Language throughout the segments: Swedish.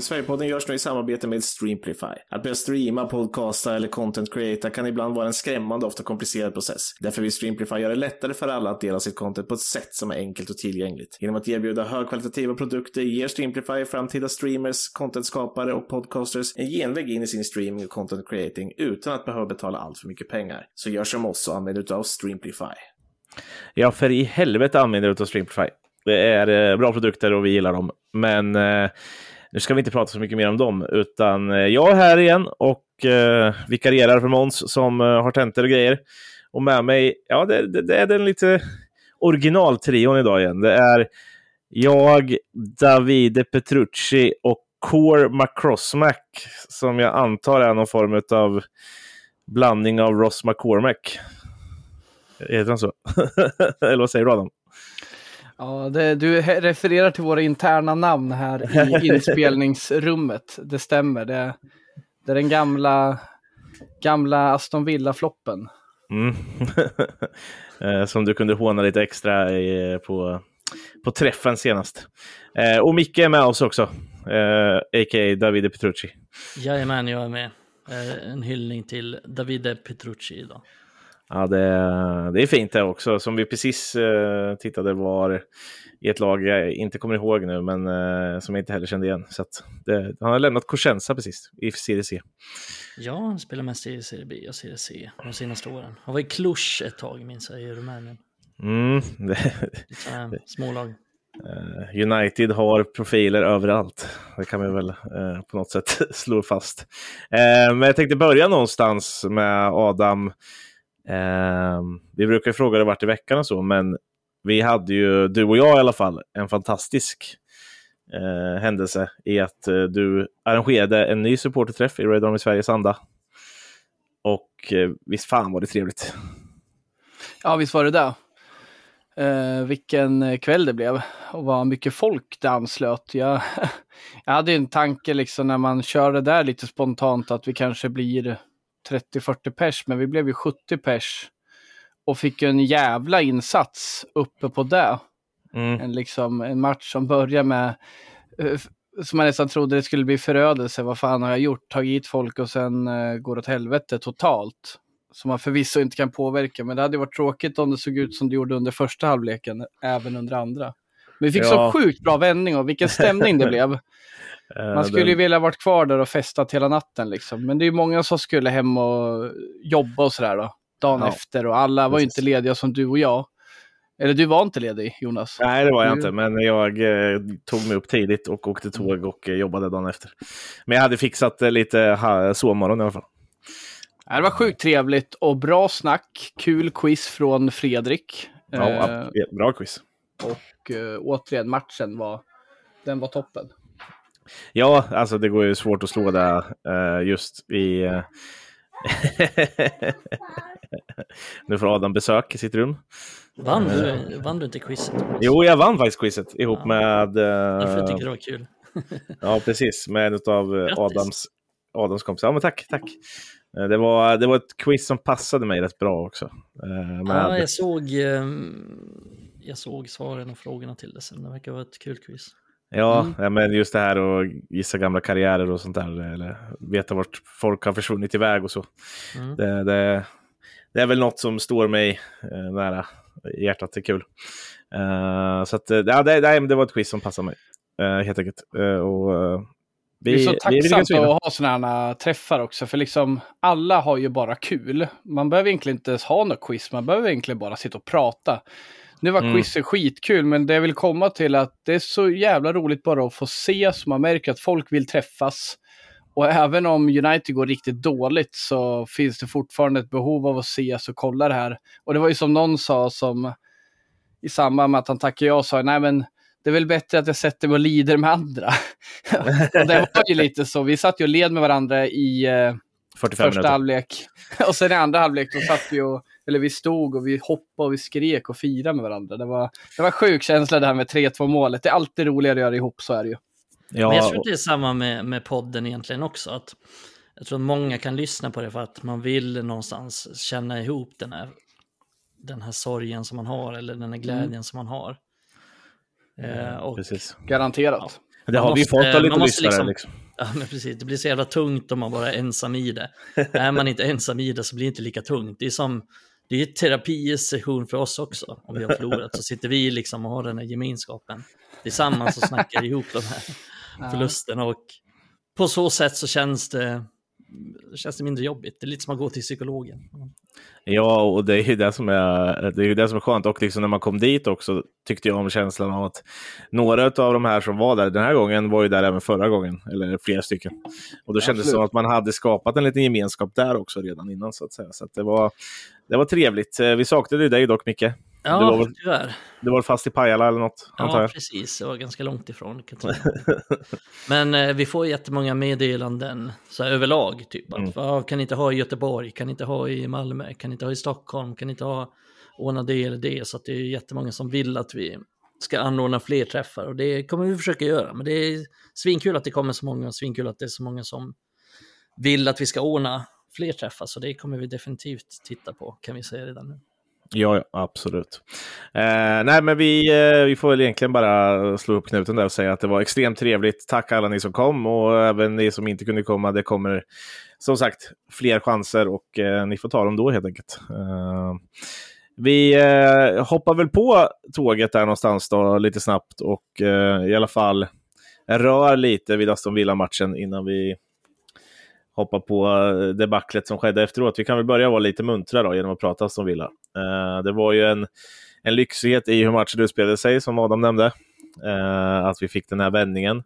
i Sverigepodden görs nu i samarbete med Streamplify. Att börja streama, podcasta eller content creata kan ibland vara en skrämmande och ofta komplicerad process. Därför vill Streamplify göra det lättare för alla att dela sitt content på ett sätt som är enkelt och tillgängligt. Genom att erbjuda högkvalitativa produkter ger Streamplify framtida streamers, contentskapare och podcasters en genväg in i sin streaming och content creating utan att behöva betala allt för mycket pengar. Så gör som oss och använd utav Streamplify. Ja, för i helvete använder du av Streamplify. Det är eh, bra produkter och vi gillar dem. Men eh, nu ska vi inte prata så mycket mer om dem, utan eh, jag är här igen och eh, vikarierar för Måns som eh, har tentor och grejer. Och med mig, ja, det, det, det är den lite originaltrion idag igen. Det är jag, Davide Petrucci och Core McCrossmack, som jag antar är någon form av blandning av Ross McCormack. Heter han så? Eller vad säger du Adam? Ja, det, du refererar till våra interna namn här i inspelningsrummet. Det stämmer. Det, det är den gamla, gamla Aston Villa-floppen. Mm. Eh, som du kunde håna lite extra i, på, på träffen senast. Eh, och Micke är med oss också, eh, a.k.a. Davide Petrucci. Jajamän, jag är med. Eh, en hyllning till Davide Petrucci idag. Ja, det, det är fint det också. Som vi precis eh, tittade var i ett lag jag inte kommer ihåg nu, men eh, som jag inte heller kände igen. Så det, han har lämnat Cosenza precis i Serie C. Ja, han spelar mest i Serie B och Serie C de senaste åren. Han var i Cluj ett tag, minns jag, i Rumänien. Mm, det, smålag. Uh, United har profiler överallt. Det kan vi väl uh, på något sätt slå fast. Uh, men jag tänkte börja någonstans med Adam. Ehm, vi brukar fråga det vart i veckan och så, men vi hade ju, du och jag i alla fall, en fantastisk eh, händelse i att eh, du arrangerade en ny supporterträff i Red Army Sveriges anda. Och eh, visst fan var det trevligt. Ja, visst var det det. Uh, vilken kväll det blev och vad mycket folk det anslöt. Jag, jag hade en tanke liksom när man kör det där lite spontant att vi kanske blir 30-40 pers, men vi blev ju 70 pers och fick en jävla insats uppe på det. Mm. En, liksom, en match som börjar med uh, som man nästan trodde det skulle bli förödelse. Vad fan har jag gjort? Tagit hit folk och sen uh, går åt helvete totalt som man förvisso inte kan påverka. Men det hade varit tråkigt om det såg ut som det gjorde under första halvleken, även under andra. Men vi fick ja. så sjukt bra vändning och vilken stämning det blev. Man skulle ju vilja varit kvar där och festat hela natten liksom. Men det är många som skulle hem och jobba och sådär då. Dagen ja. efter och alla var ju inte lediga som du och jag. Eller du var inte ledig Jonas? Nej det var jag du... inte, men jag eh, tog mig upp tidigt och åkte tåg och eh, jobbade dagen efter. Men jag hade fixat eh, lite sovmorgon i alla fall. Det var sjukt trevligt och bra snack. Kul quiz från Fredrik. Ja, eh, bra quiz. Och eh, återigen, matchen var, den var toppen. Ja, alltså det går ju svårt att slå det eh, just i... Eh, nu får Adam besök i sitt rum. Vann du, vann du inte quizet? Jo, jag vann faktiskt quizet ihop ja. med... Eh, Därför tycker det var kul. ja, precis. Med en av Adams, Adams kompisar. Ja, men tack, tack. Eh, det var, det var ett quiz som passade mig rätt bra också. Eh, med... Ja, jag såg, ehm, jag såg svaren och frågorna till det sen. Det verkar vara ett kul quiz. Ja, mm. ja, men just det här att gissa gamla karriärer och sånt där. Eller veta vart folk har försvunnit iväg och så. Mm. Det, det, det, är väl något som står mig eh, nära hjärtat. Det är kul. Uh, så att, ja, det, det, var ett quiz som passade mig. Uh, helt enkelt. Uh, och, vi, det är så tacksamt att ha sådana här träffar också, för liksom alla har ju bara kul. Man behöver egentligen inte ens ha något quiz, man behöver egentligen bara sitta och prata. Nu var mm. quizet skitkul, men det jag vill komma till att det är så jävla roligt bara att få se, så man märker att folk vill träffas. Och även om United går riktigt dåligt så finns det fortfarande ett behov av att ses och kolla det här. Och det var ju som någon sa som i samband med att han tackade ja sa, nej men det är väl bättre att jag sätter mig och lider med andra. och det var ju lite så, vi satt ju och led med varandra i eh, första minuter. halvlek. och sen i andra halvlek då satt vi och, eller vi stod och vi hoppade och vi skrek och firade med varandra. Det var, det var sjuk känsla det här med 3-2 målet. Det är alltid roligare att göra ihop, så är det ju. Ja. Men jag tror att det är samma med, med podden egentligen också. Att jag tror att många kan lyssna på det för att man vill någonstans känna ihop den här, den här sorgen som man har eller den här glädjen mm. som man har. Eh, och, Precis. Garanterat. Det Man har vi fått av lite lyssnare. liksom- Liksom. Ja, men precis. Det blir så jävla tungt om man bara är ensam i det. är man inte ensam i det så blir det inte lika tungt. Det är som det är en terapisession för oss också. Om vi har förlorat så sitter vi liksom och har den här gemenskapen tillsammans och snackar ihop de här förlusterna. Och på så sätt så känns det, känns det mindre jobbigt. Det är lite som att gå till psykologen. Ja, och det är ju det som är, det är, det som är skönt. Och liksom när man kom dit också tyckte jag om känslan av att några av de här som var där den här gången var ju där även förra gången, eller flera stycken. Och då kändes det som att man hade skapat en liten gemenskap där också redan innan så att säga. Så att det, var, det var trevligt. Eh, Vi saknade ju dig dock, Micke. Ja, Det var väl- tyvärr. Du var fast i Pajala eller något, antar Ja, jag. precis. Det var ganska långt ifrån. Men eh, vi får jättemånga meddelanden så här, överlag. Typ att Mm. "Ja, kan inte ha i Göteborg, kan inte ha i Malmö, kan inte ha i Stockholm, kan inte ha ordna det eller det. Så att det är jättemånga som vill att vi ska anordna fler träffar och det kommer vi försöka göra. Men det är svinkul att det kommer så många och svinkul att det är så många som vill att vi ska ordna fler träffar. Så det kommer vi definitivt titta på kan vi säga redan nu. Ja, ja absolut. Eh, nej, men vi, eh, vi får väl egentligen bara slå upp knuten där och säga att det var extremt trevligt. Tack alla ni som kom och även ni som inte kunde komma. Det kommer som sagt fler chanser och eh, ni får ta dem då helt enkelt. Eh, vi eh, hoppar väl på tåget där någonstans då lite snabbt och eh, i alla fall rör lite vid Aston Villa-matchen innan vi hoppa på eh, debaclet som skedde efteråt. Vi kan väl börja vara lite muntra då genom att prata som Villa. Eh, det var ju en, en lyxighet i hur matchen utspelade sig, som Adam nämnde. Eh, att vi fick den här vändningen.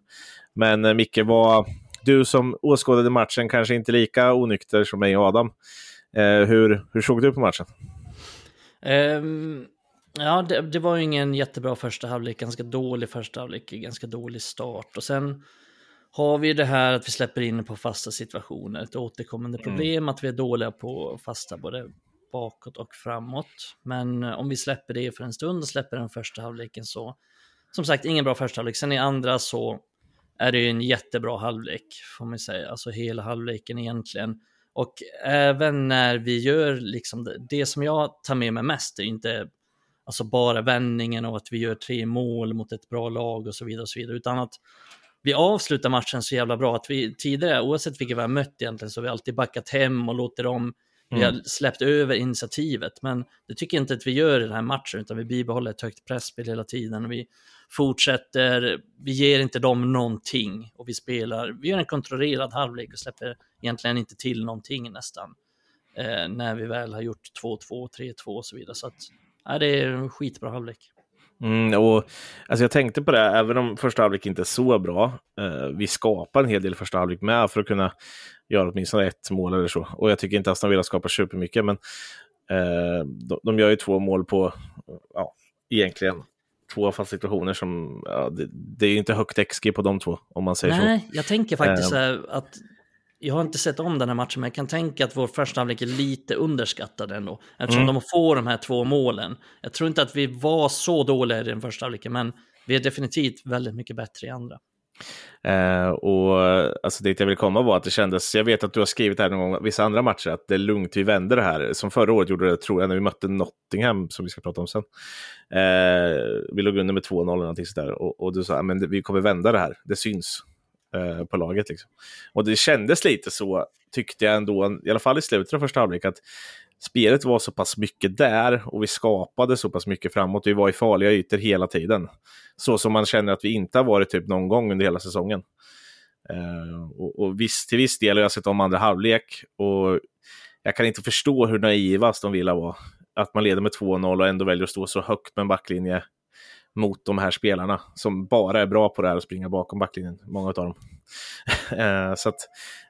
Men eh, Micke, var du som åskådade matchen kanske inte lika onykter som mig och Adam. Eh, hur, hur såg du på matchen? Um, ja, det, det var ju ingen jättebra första halvlek, ganska dålig första halvlek, ganska dålig start. Och sen har vi det här att vi släpper in på fasta situationer, ett återkommande problem, att vi är dåliga på fasta både bakåt och framåt. Men eh, om vi släpper det för en stund och släpper den första halvleken så, som sagt, ingen bra första halvlek. Sen i andra så är det ju en jättebra halvlek, får man säga, alltså hela halvleken egentligen. Och även när vi gör liksom det, det som jag tar med mig mest är inte alltså bara vändningen och att vi gör tre mål mot ett bra lag och så vidare och så vidare, utan att vi avslutar matchen så jävla bra att vi tidigare, oavsett vilka vi har mött egentligen, så har vi alltid backat hem och låter dem, vi har släppt över initiativet, men det tycker jag inte att vi gör i den här matchen, utan vi bibehåller ett högt pressspel hela tiden och vi fortsätter, vi ger inte dem någonting och vi spelar, vi gör en kontrollerad halvlek och släpper egentligen inte till någonting nästan. Eh, när vi väl har gjort 2-2, 3-2 och så vidare. Så att, ja, det är en skitbra halvlek. Mm, och, alltså jag tänkte på det, även om första halvlek inte är så bra. Eh, vi skapar en hel del första halvlek med för att kunna göra åtminstone ett mål eller så. Och jag tycker inte Aston Villa skapar supermycket, men eh, de, de gör ju två mål på, ja, egentligen två fasta situationer som, ja, det, det är ju inte högt XG på de två, om man säger så. Nej, jag tänker faktiskt Eh. att jag har inte sett om den här matchen, men jag kan tänka att vår första halvlek är lite underskattad ändå. Eftersom Mm. de får de här två målen. Jag tror inte att vi var så dåliga i den första halvleken, men vi är definitivt väldigt mycket bättre i andra. Eh, och alltså det jag ville komma var att det kändes, jag vet att du har skrivit här någon gång, vissa andra matcher, att det är lugnt, vi vänder det här. Som förra året gjorde det, tror jag, när vi mötte Nottingham, som vi ska prata om sen. Eh, vi låg under med 2-0 eller någonting sådär, och, och du sa, men vi kommer vända det här, det syns eh, på laget. Liksom. Och det kändes lite så, tyckte jag ändå, i alla fall i slutet av första halvlek, att spelet var så pass mycket där och vi skapade så pass mycket framåt. Vi var i farliga ytor hela tiden. Så som man känner att vi inte har varit typ någon gång under hela säsongen. Eh, och, och viss, till viss del har jag sett om andra halvlek och jag kan inte förstå hur naiva Aston Villa var. Att man leder med 2-0 och ändå väljer att stå så högt med en backlinje mot de här spelarna som bara är bra på det här att springa bakom backlinjen, många av dem. Eh, så att,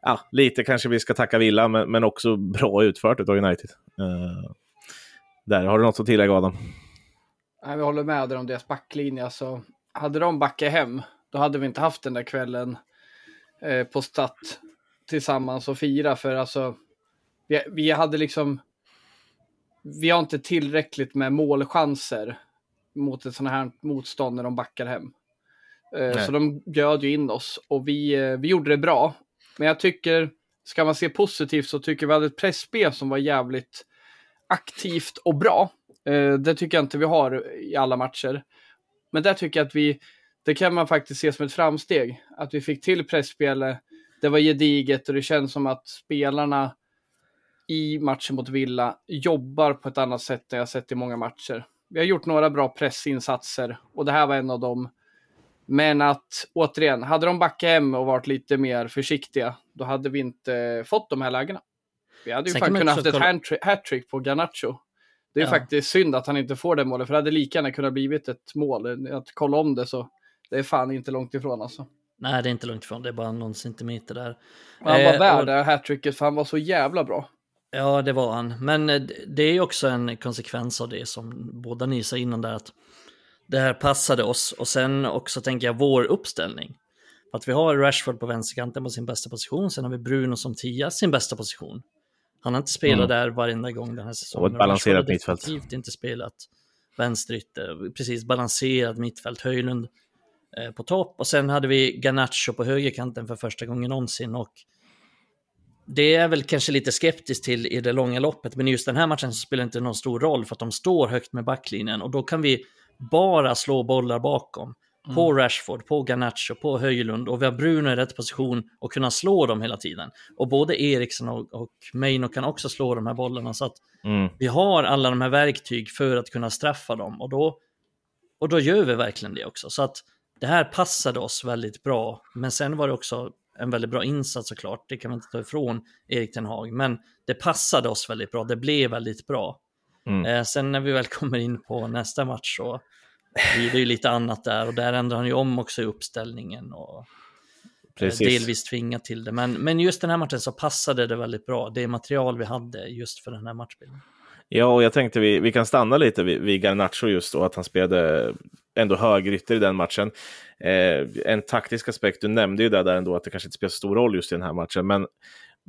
ja, lite kanske vi ska tacka Villa, men, men också bra utfört av United. Eh, där, har du något att tillägga Adam? Nej, vi håller med där om deras backlinje. Alltså, hade de backat hem, då hade vi inte haft den där kvällen eh, på Statt tillsammans och fira. För alltså, vi, vi hade liksom, vi har inte tillräckligt med målchanser mot ett sådant här motstånd när de backar hem. Eh, Nej. så de bjöd ju in oss och vi, eh, vi gjorde det bra. Men jag tycker, ska man se positivt så tycker vi hade ett pressspel som var jävligt aktivt och bra. Eh, det tycker jag inte vi har i alla matcher. Men där tycker jag att vi, det kan man faktiskt se som ett framsteg. Att vi fick till pressspelet. Det var gediget och det känns som att spelarna i matchen mot Villa jobbar på ett annat sätt än jag sett i många matcher. Vi har gjort några bra pressinsatser och det här var en av dem. Men att återigen, hade de backat hem och varit lite mer försiktiga, då hade vi inte fått de här lägena. Vi hade ju Sen fan kunnat haft ett hattrick- på Garnacho. Det är Ja. faktiskt synd att han inte får det målet, för det hade lika gärna kunnat blivit ett mål. Att kolla om det så, det är fan inte långt ifrån alltså. Nej, det är inte långt ifrån, det är bara någon centimeter där. Han var Eh, värd och- det här hattricket, för han var så jävla bra. Ja, det var han. Men eh, det är också en konsekvens av det som båda ni sa innan där att det här passade oss och sen också tänker jag vår uppställning. Att vi har Rashford på vänsterkanten på sin bästa position, sen har vi Bruno som tia, sin bästa position. Han har inte spelat Mm. där varenda gång den här säsongen. Och ett balanserat mittfält. definitivt inte spelat vänsterytter, precis balanserad mittfält, Höjlund eh, på topp och sen hade vi Garnacho på högerkanten för första gången någonsin och det är väl kanske lite skeptiskt till i det långa loppet, men just den här matchen spelar inte någon stor roll för att de står högt med backlinjen och då kan vi bara slå bollar bakom. På Rashford, på Garnacho, på Höjlund och vi har Bruno i rätt position och kunna slå dem hela tiden. Och både Eriksson och, och Meino kan också slå de här bollarna så att Mm. vi har alla de här verktyg för att kunna straffa dem och då, och då gör vi verkligen det också. Så att det här passade oss väldigt bra. Men sen var det också en väldigt bra insats såklart. Det kan man inte ta ifrån Erik Ten Hag. Men det passade oss väldigt bra. Det blev väldigt bra. Mm. Eh, sen när vi väl kommer in på nästa match så blir det ju lite annat där och där ändrar han ju om också i uppställningen och eh, delvis tvingat till det. Men, men just den här matchen så passade det väldigt bra. Det material vi hade just för den här matchbilden. Ja, och jag tänkte vi, vi kan stanna lite vid, vid Garnacho just då, att han spelade ändå högerytter i den matchen. Eh, en taktisk aspekt, du nämnde ju där, där ändå att det kanske inte spelar så stor roll just i den här matchen, men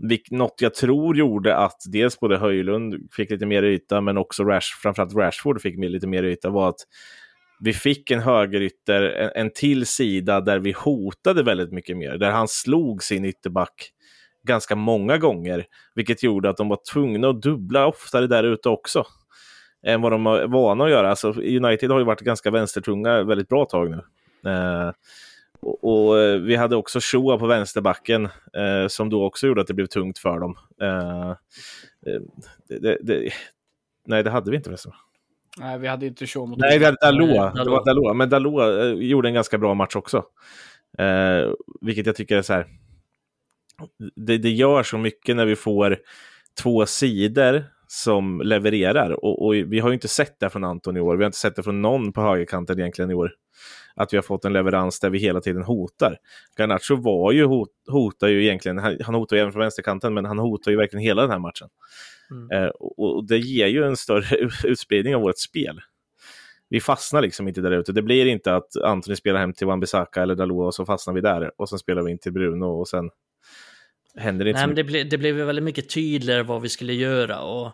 vilk, något jag tror gjorde att dels både Höjlund fick lite mer yta, men också Rash, framförallt Rashford fick lite mer yta, var att vi fick en högerytter, en, en till sida där vi hotade väldigt mycket mer, där han slog sin ytterback ganska många gånger, vilket gjorde att de var tvungna att dubbla oftare där ute också än vad de är vana att göra. Alltså, United har ju varit ganska vänstertunga väldigt bra tag nu. Eh, och, och eh, vi hade också Shoa på vänsterbacken eh, som då också gjorde att det blev tungt för dem. Eh, eh, det, det, det, nej, det hade vi inte förresten. Nej, vi hade inte show mot Nej, vi hade Dalot. Nej, Det var Dalot. Men Dalot eh, gjorde en ganska bra match också. Eh, vilket jag tycker är så här. Det, det gör så mycket när vi får två sidor som levererar. Och, och vi har ju inte sett det från Anton i år. Vi har inte sett det från någon på högerkanten egentligen i år. Att vi har fått en leverans där vi hela tiden hotar. Garnacho var ju hot, hotar ju egentligen, han, han hotar ju även från vänsterkanten, men han hotar ju verkligen hela den här matchen. Mm. Eh, och, och det ger ju en större utspridning av vårt spel. Vi fastnar liksom inte där ute. Det blir inte att Anthony spelar hem till Wan-Bissaka eller Dalot och så fastnar vi där och sen spelar vi in till Bruno och sen händer det inte Nej, men det, ble, det blev väldigt mycket tydligare vad vi skulle göra. Och,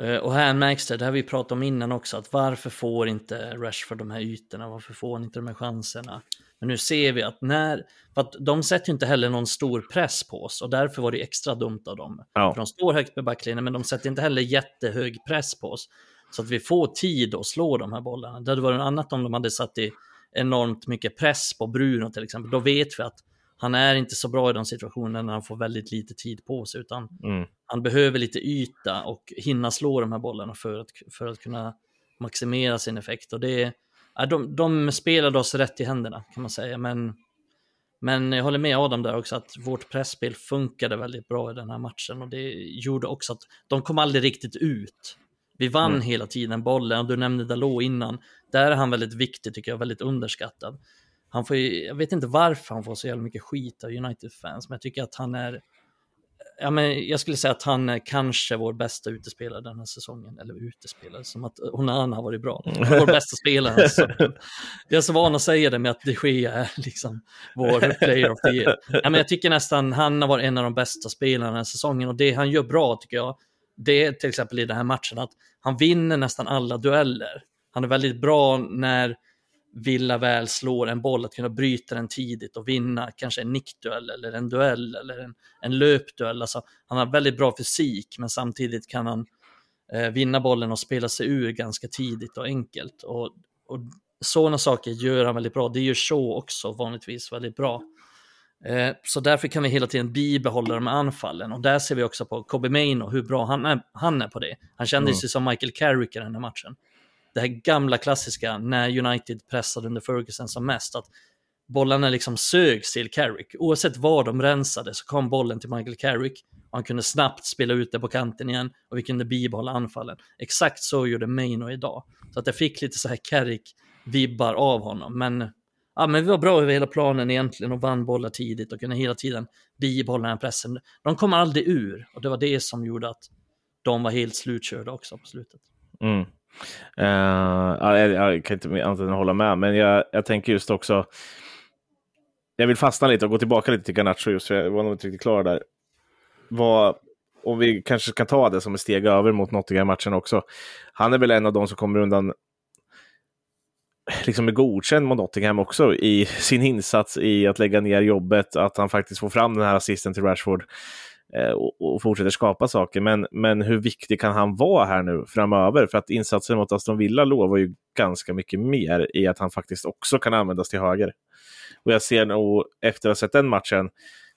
eh, och här märks det, det har vi pratat om innan också, att varför får inte Rashford de här ytorna? Varför får han inte de här chanserna? Men nu ser vi att när, för att de sätter ju inte heller någon stor press på oss och därför var det extra dumt av dem. Ja. För de står högt med backlinjen men de sätter inte heller jättehög press på oss. Så att vi får tid att slå de här bollarna. Det hade varit annat om de hade satt i enormt mycket press på Bruno till exempel. Då vet vi att han är inte så bra i de situationerna när han får väldigt lite tid på sig utan Mm. han behöver lite yta och hinna slå de här bollarna för att, för att kunna maximera sin effekt. Och det, ja, de, de spelade oss rätt i händerna kan man säga. Men, men jag håller med Adam där också att vårt pressspel funkade väldigt bra i den här matchen och det gjorde också att de kom aldrig riktigt ut. Vi vann Mm. hela tiden bollen och du nämnde Dalot innan. Där är han väldigt viktig tycker jag, väldigt underskattad. Han får ju, jag vet inte varför han får så jävla mycket skit av United-fans, men jag tycker att han är Ja, men jag skulle säga att han är kanske vår bästa utespelare den här säsongen. Eller utespelare, som att Onana har varit bra. Vår bästa spelare. säsongen. Jag är så van att säga det med att de Gea är liksom vår player of the year. Ja, men jag tycker nästan han har varit en av de bästa spelarna den här säsongen. Och det han gör bra tycker jag, det är till exempel i den här matchen att han vinner nästan alla dueller. Han är väldigt bra när Villa väl slår en boll, att kunna bryta den tidigt och vinna kanske en nickduell eller en duell eller en, en löpduell. Alltså, han har väldigt bra fysik, men samtidigt kan han eh, vinna bollen och spela sig ur ganska tidigt och enkelt. Och, och sådana saker gör han väldigt bra. Det gör Shaw också vanligtvis väldigt bra. Eh, så därför kan vi hela tiden bibehålla de här anfallen och där ser vi också på Kobe Maino hur bra han är, han är på det. Han kände sig som Michael Carrick i den här matchen. Det här gamla klassiska när United pressade under Ferguson som mest, att bollarna liksom sögs till Carrick. Oavsett var de rensade så kom bollen till Michael Carrick och han kunde snabbt spela ut det på kanten igen och vi kunde bibehålla anfallen. Exakt så gjorde Maino idag. Så att jag fick lite så här Carrick-vibbar av honom, men ja, men vi var bra över hela planen egentligen och vann bollar tidigt och kunde hela tiden bibehålla den här pressen. De kom aldrig ur och det var det som gjorde att de var helt slutkörda också på slutet. Mm. Uh, jag, jag, kan inte annat än hålla med, men jag, jag tänker just också. Jag vill fastna lite och gå tillbaka lite till Garnacho just för jag var nog inte riktigt klar där. Vad, om vi kanske kan ta det som ett steg över mot Nottingham-matchen också. Han är väl en av de som kommer undan liksom är godkänd mot Nottingham också i sin insats i att lägga ner jobbet, att han faktiskt får fram den här assisten till Rashford Eh, och, och, fortsätter skapa saker. Men, men hur viktig kan han vara här nu framöver? För att insatsen mot Aston Villa lovar ju ganska mycket mer i att han faktiskt också kan användas till höger. Och jag ser nog, efter att ha sett den matchen,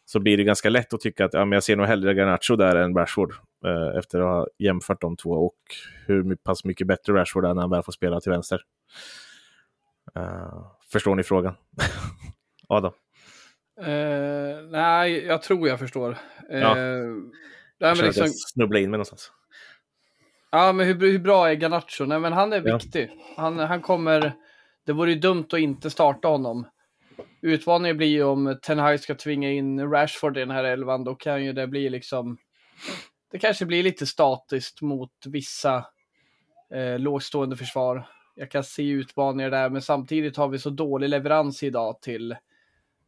så blir det ganska lätt att tycka att ja, men jag ser nog hellre Garnacho där än Rashford. Eh, efter att ha jämfört de två och hur pass mycket bättre Rashford är när han väl får spela till vänster. Uh, förstår ni frågan? Adam? Uh, nej, jag tror jag förstår. Uh, ja. jag liksom... snubbla in mig någonstans. Ja, men hur, hur bra är Garnacho? Nej, men han är ja. viktig. Han, han kommer... Det vore ju dumt att inte starta honom. Utmaningen blir ju om Ten Hag ska tvinga in Rashford i den här elvan, då kan ju det bli liksom... Det kanske blir lite statiskt mot vissa eh, lågstående försvar jag kan se utmaningar där, men samtidigt har vi så dålig leverans idag till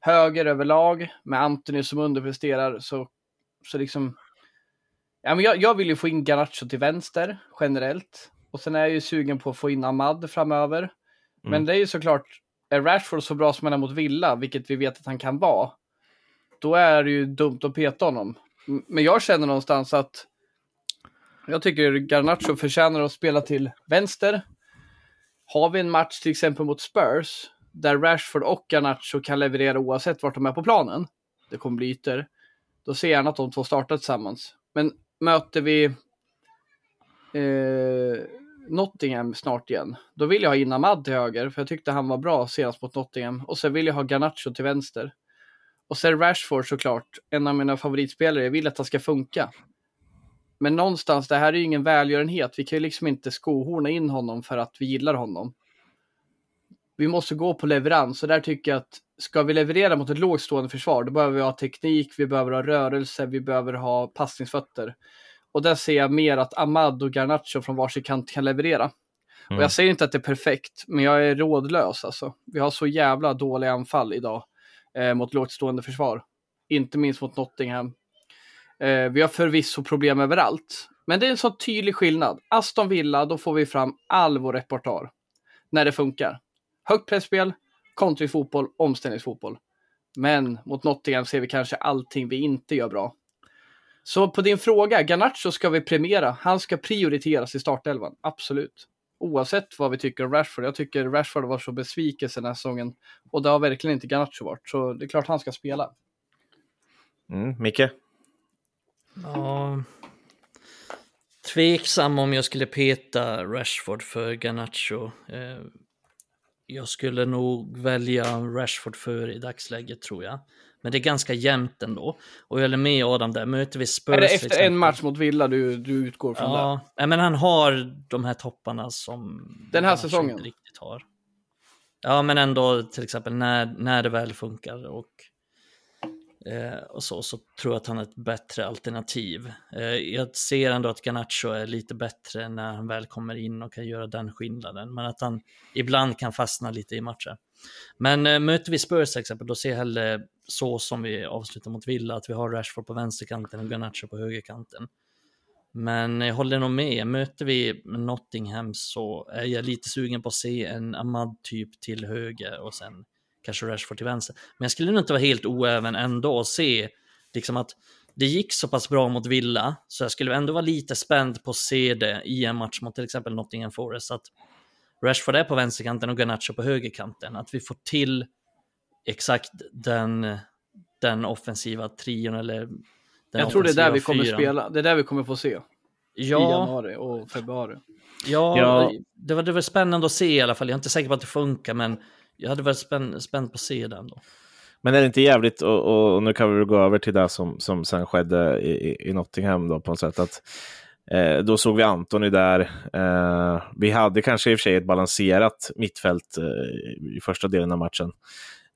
höger överlag med Anthony som underpresterar. Så, så liksom, ja, men jag, jag vill ju få in Garnacho till vänster generellt och sen är jag ju sugen på att få in Ahmad framöver. Mm. Men det är ju såklart, är Rashford så bra som han är mot Villa, vilket vi vet att han kan vara, då är det ju dumt att peta honom. Men jag känner någonstans att jag tycker Garnacho förtjänar att spela till vänster har vi en match till exempel mot Spurs, där Rashford och Garnacho kan leverera oavsett vart de är på planen, det kommer bli ytor, då ser jag gärna att de två startar tillsammans. Men möter vi eh, Nottingham snart igen, då vill jag ha Inamad till höger, för jag tyckte han var bra senast mot Nottingham. Och sen vill jag ha Garnacho till vänster. Och sen Rashford såklart, en av mina favoritspelare. Jag vill att han ska funka. Men någonstans, det här är ju ingen välgörenhet. Vi kan ju liksom inte skohorna in honom för att vi gillar honom. Vi måste gå på leverans och där tycker jag att ska vi leverera mot ett lågstående försvar, då behöver vi ha teknik, vi behöver ha rörelse, vi behöver ha passningsfötter. Och där ser jag mer att Ahmad och Garnacho från varsin kant kan leverera. Mm. Och jag säger inte att det är perfekt, men jag är rådlös alltså. Vi har så jävla dåliga anfall idag eh, mot lågstående försvar. Inte minst mot Nottingham. Eh, vi har förvisso problem överallt, men det är en så tydlig skillnad. Aston Villa, då får vi fram all vår repertoar. När det funkar. Högt pressspel, kontrifotboll, omställningsfotboll. Men mot Nottingham ser vi kanske allting vi inte gör bra. Så på din fråga, Garnacho ska vi premiera. Han ska prioriteras i startelvan, absolut. Oavsett vad vi tycker om Rashford. Jag tycker Rashford var så besvikelse den här säsongen. Och det har verkligen inte Garnacho varit. Så det är klart han ska spela. Mm, Micke? Ja. Tveksam om jag skulle peta Rashford för Garnacho. Jag skulle nog välja Rashford för i dagsläget tror jag. Men det är ganska jämnt ändå. Och jag håller med Adam där, möter vi Spurs... Är det efter en match mot Villa du, du utgår från ja, det? Ja, men han har de här topparna som... Den här säsongen? Inte riktigt har. Ja, men ändå till exempel när, när det väl funkar och Eh, och så, så tror jag att han är ett bättre alternativ. Eh, jag ser ändå att Ganacho är lite bättre när han väl kommer in och kan göra den skillnaden, men att han ibland kan fastna lite i matcher. Men eh, möter vi Spurs till exempel, då ser jag hellre så som vi avslutar mot Villa, att vi har Rashford på vänsterkanten och Ganacho på högerkanten. Men jag håller nog med, möter vi Nottingham så är jag lite sugen på att se en Ahmad-typ till höger och sen kanske Rashford till vänster. Men jag skulle nog inte vara helt oäven ändå och se liksom att det gick så pass bra mot Villa, så jag skulle ändå vara lite spänd på att se det i en match mot till exempel Nottingham Forest. Att Rashford är på vänsterkanten och Garnacho på högerkanten. Att vi får till exakt den, den offensiva trion eller den Jag tror det är där vi kommer fyran. spela. Det är där vi kommer få se. I Ja, januari och februari. ja, Ja. Det, var, det var spännande att se i alla fall. Jag är inte säker på att det funkar, men jag hade varit spänn, spänd på att se den då. Men är det inte jävligt, och, och nu kan vi väl gå över till det som, som sen skedde i, i- i Nottingham då på något sätt. Att, eh, då såg vi Antoni där. Eh, vi hade kanske i och för sig ett balanserat mittfält eh, i första delen av matchen.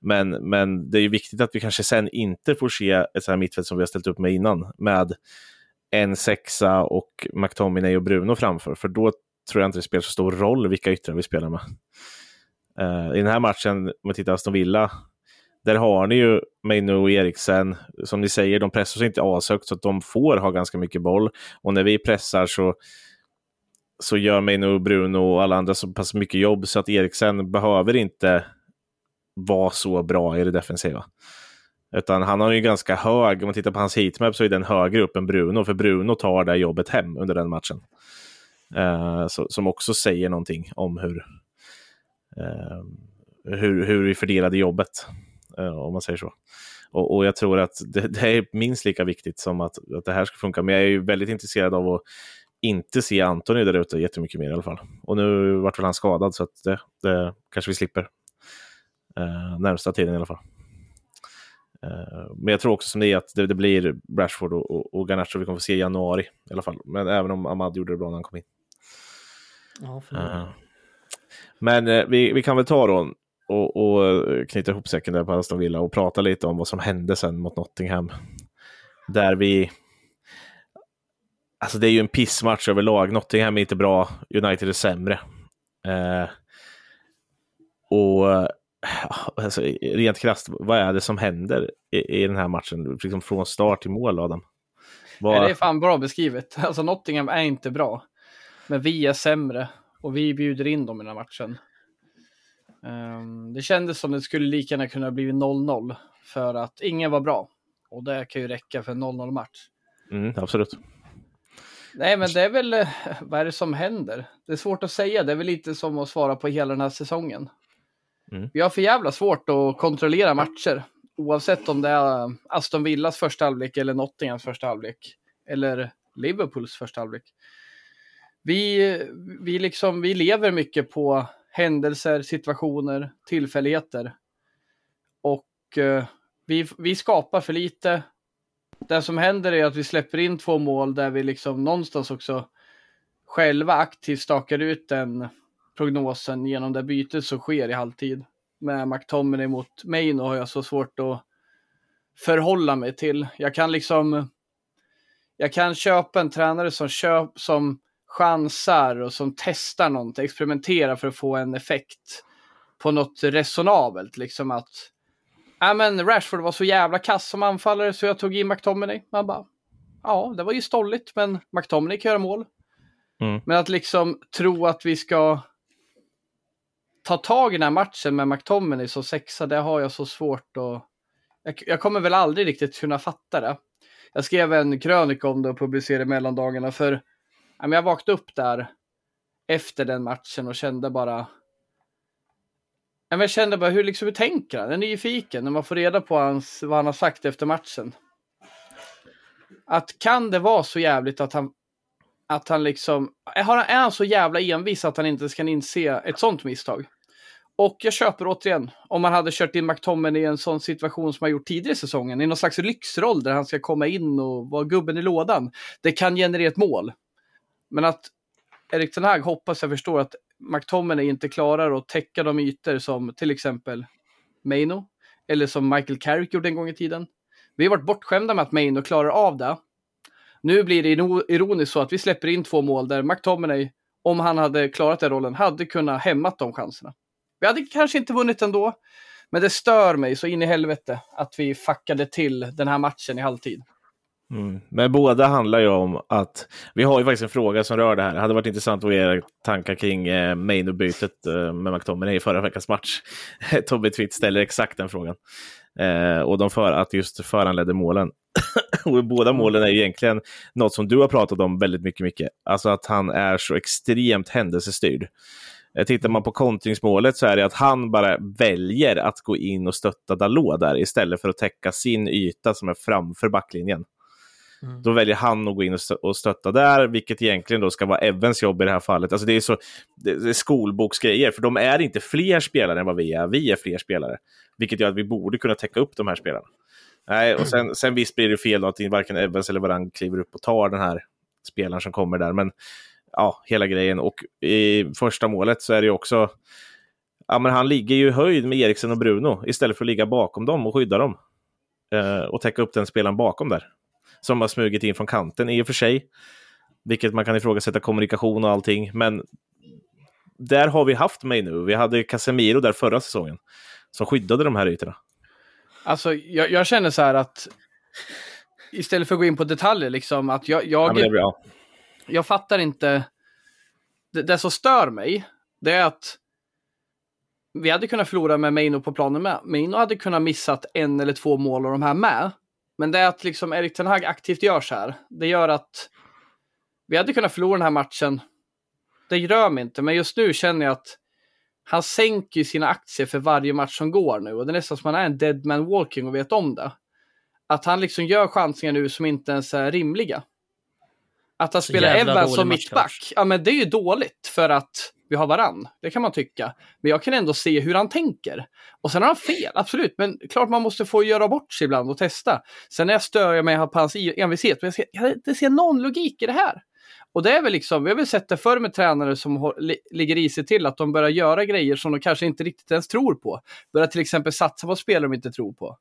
Men, men det är ju viktigt att vi kanske sen inte får se ett sånt här mittfält som vi har ställt upp med innan. Med en sexa och McTominay och Bruno framför. För då tror jag inte det spelar så stor roll vilka yttrar vi spelar med. Uh, I den här matchen, om man tittar på Aston Villa, där har ni ju Maino och Eriksen. Som ni säger, de pressar sig inte ashögt så att de får ha ganska mycket boll. Och när vi pressar så, så gör Maino, Bruno och alla andra så pass mycket jobb så att Eriksen behöver inte vara så bra i det defensiva. Utan han har ju ganska hög, om man tittar på hans heatmap så är den högre upp än Bruno, för Bruno tar det jobbet hem under den matchen. Uh, så, som också säger någonting om hur, hur, hur vi fördelade jobbet, eh, om man säger så. Och, och jag tror att det, det är minst lika viktigt som att, att det här ska funka. Men jag är ju väldigt intresserad av att inte se Antoni där ute jättemycket mer i alla fall. Och nu vart väl han skadad så att det, det kanske vi slipper. Eh, närmsta tiden i alla fall. Eh, men jag tror också som det är att det, det blir Rashford och, och, och Garnacho vi kommer få se i januari i alla fall. Men även om Ahmad gjorde det bra när han kom in. Ja, för Eh, men eh, vi, vi kan väl ta då och, och eh, knyta ihop säcken där på Aston Villa och prata lite om vad som hände sen mot Nottingham. Där vi... Alltså det är ju en pissmatch överlag. Nottingham är inte bra, United är sämre. Eh, och eh, alltså, rent krasst, vad är det som händer i, i den här matchen? Liksom från start till mål, Adam? Var... Nej, det är fan bra beskrivet. Alltså Nottingham är inte bra. Men vi är sämre. Och vi bjuder in dem i den här matchen. Ehm, det kändes som det skulle lika gärna kunna bli 0-0. För att ingen var bra. Och det kan ju räcka för en 0-0 match. Mm, absolut. Nej, men det är väl, eh, vad är det som händer? Det är svårt att säga. Det är väl lite som att svara på hela den här säsongen. Mm. Vi har för jävla svårt att kontrollera matcher. Oavsett om det är Aston Villas första halvlek eller Nottinghams första halvlek. Eller Liverpools första halvlek. Vi, vi, liksom, vi lever mycket på händelser, situationer, tillfälligheter. Och eh, vi, vi skapar för lite. Det som händer är att vi släpper in två mål där vi liksom någonstans också själva aktivt stakar ut den prognosen genom det bytet som sker i halvtid. Med McTominay mot Maino har jag så svårt att förhålla mig till. Jag kan liksom jag kan köpa en tränare som, köp, som chansar och som testar någonting, experimenterar för att få en effekt på något resonabelt. Liksom att ja men Rashford var så jävla kass som anfallare så jag tog in McTominay. Man bara, ja det var ju stolligt men McTominay kan göra mål. Mm. Men att liksom tro att vi ska ta tag i den här matchen med McTominay som sexa, det har jag så svårt att... Jag, jag kommer väl aldrig riktigt kunna fatta det. Jag skrev en krönika om det och publicerade mellandagarna för jag vaknade upp där efter den matchen och kände bara... Jag kände bara hur, liksom, hur tänker han? Jag är nyfiken när man får reda på hans, vad han har sagt efter matchen. Att kan det vara så jävligt att han att han liksom, är han, är han så jävla envis att han inte ens kan inse ett sånt misstag? Och jag köper återigen, om man hade kört in McTommen i en sån situation som man gjort tidigare i säsongen, i någon slags lyxroll där han ska komma in och vara gubben i lådan. Det kan generera ett mål. Men att Erik Ten Hag hoppas jag förstår att McTominay inte klarar att täcka de ytor som till exempel Maino, eller som Michael Carrick gjorde en gång i tiden. Vi har varit bortskämda med att Maino klarar av det. Nu blir det ironiskt så att vi släpper in två mål där McTominay, om han hade klarat den rollen, hade kunnat hämmat de chanserna. Vi hade kanske inte vunnit ändå, men det stör mig så in i helvete att vi fuckade till den här matchen i halvtid. Mm. Men båda handlar ju om att vi har ju faktiskt en fråga som rör det här. Det hade varit intressant att få era tankar kring eh, Maino-bytet eh, med McTominay i förra veckans match. Tobbe Twitt ställer exakt den frågan. Eh, och de för att just föranledde målen. och båda målen är egentligen något som du har pratat om väldigt mycket, mycket. Alltså att han är så extremt händelsestyrd. Eh, Tittar man på kontringsmålet så är det att han bara väljer att gå in och stötta Dalot där istället för att täcka sin yta som är framför backlinjen. Mm. Då väljer han att gå in och stö- och stötta där, vilket egentligen då ska vara Evans jobb i det här fallet. Alltså det är så det är skolboksgrejer, för de är inte fler spelare än vad vi är. Vi är fler spelare, vilket gör att vi borde kunna täcka upp de här spelarna. Nej, och sen, sen visst blir det fel då att varken Evans eller Varang kliver upp och tar den här spelaren som kommer där, men ja, hela grejen. Och i första målet så är det ju också, ja men han ligger ju i höjd med Eriksen och Bruno istället för att ligga bakom dem och skydda dem. Eh, och täcka upp den spelaren bakom där. Som har smugit in från kanten i och för sig. Vilket man kan ifrågasätta kommunikation och allting, men där har vi haft mig nu. Vi hade Casemiro där förra säsongen som skyddade de här ytorna. Alltså, jag, jag känner så här att istället för att gå in på detaljer, liksom, att jag, Ja, jag, bra. jag fattar inte. Det, det som stör mig, det är att vi hade kunnat förlora med Meino på planen med. Meino hade kunnat missat en eller två mål av de här med. Men det är att liksom Erik Ten Hag aktivt gör så här. Det gör att vi hade kunnat förlora den här matchen. Det rör mig inte, men just nu känner jag att han sänker sina aktier för varje match som går nu. Och det är nästan som att han är en dead man walking och vet om det. Att han liksom gör chansningar nu som inte ens är rimliga. Att han spelar Evans som mittback, ja men det är ju dåligt för att vi har varann. Det kan man tycka. Men jag kan ändå se hur han tänker. Och sen har han fel, absolut. Men klart man måste få göra bort sig ibland och testa. Sen när jag stör jag mig på hans envishet, men jag ser, jag det ser någon logik i det här. Och det är väl liksom, vi har väl sett det förr med tränare som ligger i sig till att de börjar göra grejer som de kanske inte riktigt ens tror på. Börjar till exempel satsa på spelare de inte tror på.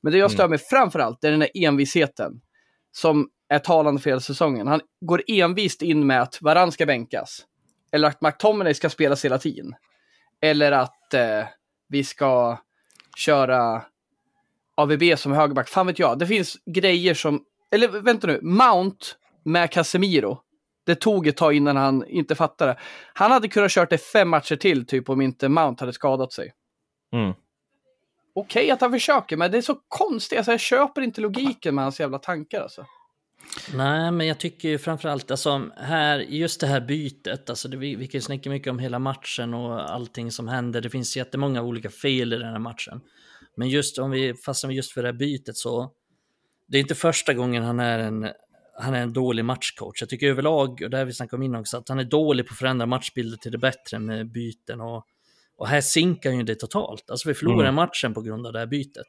Men det jag stör mig framför allt är den här envisheten. Som är talande för hela säsongen. Han går envist in med att Varann ska bänkas. Eller att McTominay ska spelas hela tiden. Eller att eh, vi ska köra AVB som högerback. Fan vet jag. Det finns grejer som... Eller vänta nu. Mount med Casemiro. Det tog ett tag innan han inte fattade. Han hade kunnat kört det fem matcher till typ om inte Mount hade skadat sig. Mm. Okej att han försöker, men det är så konstigt. Alltså, jag köper inte logiken med hans jävla tankar alltså. Nej, men jag tycker framförallt, alltså här, just det här bytet, alltså det, vi, vi kan ju snacka mycket om hela matchen och allting som händer. Det finns jättemånga olika fel i den här matchen. Men just om vi fastnar just för det här bytet så, det är inte första gången han är en, han är en dålig matchcoach. Jag tycker överlag, och det har vi snackat om innan också, att han är dålig på att förändra matchbilder till det bättre med byten och, och här sinkar ju det totalt. Alltså vi förlorar Mm. matchen på grund av det här bytet.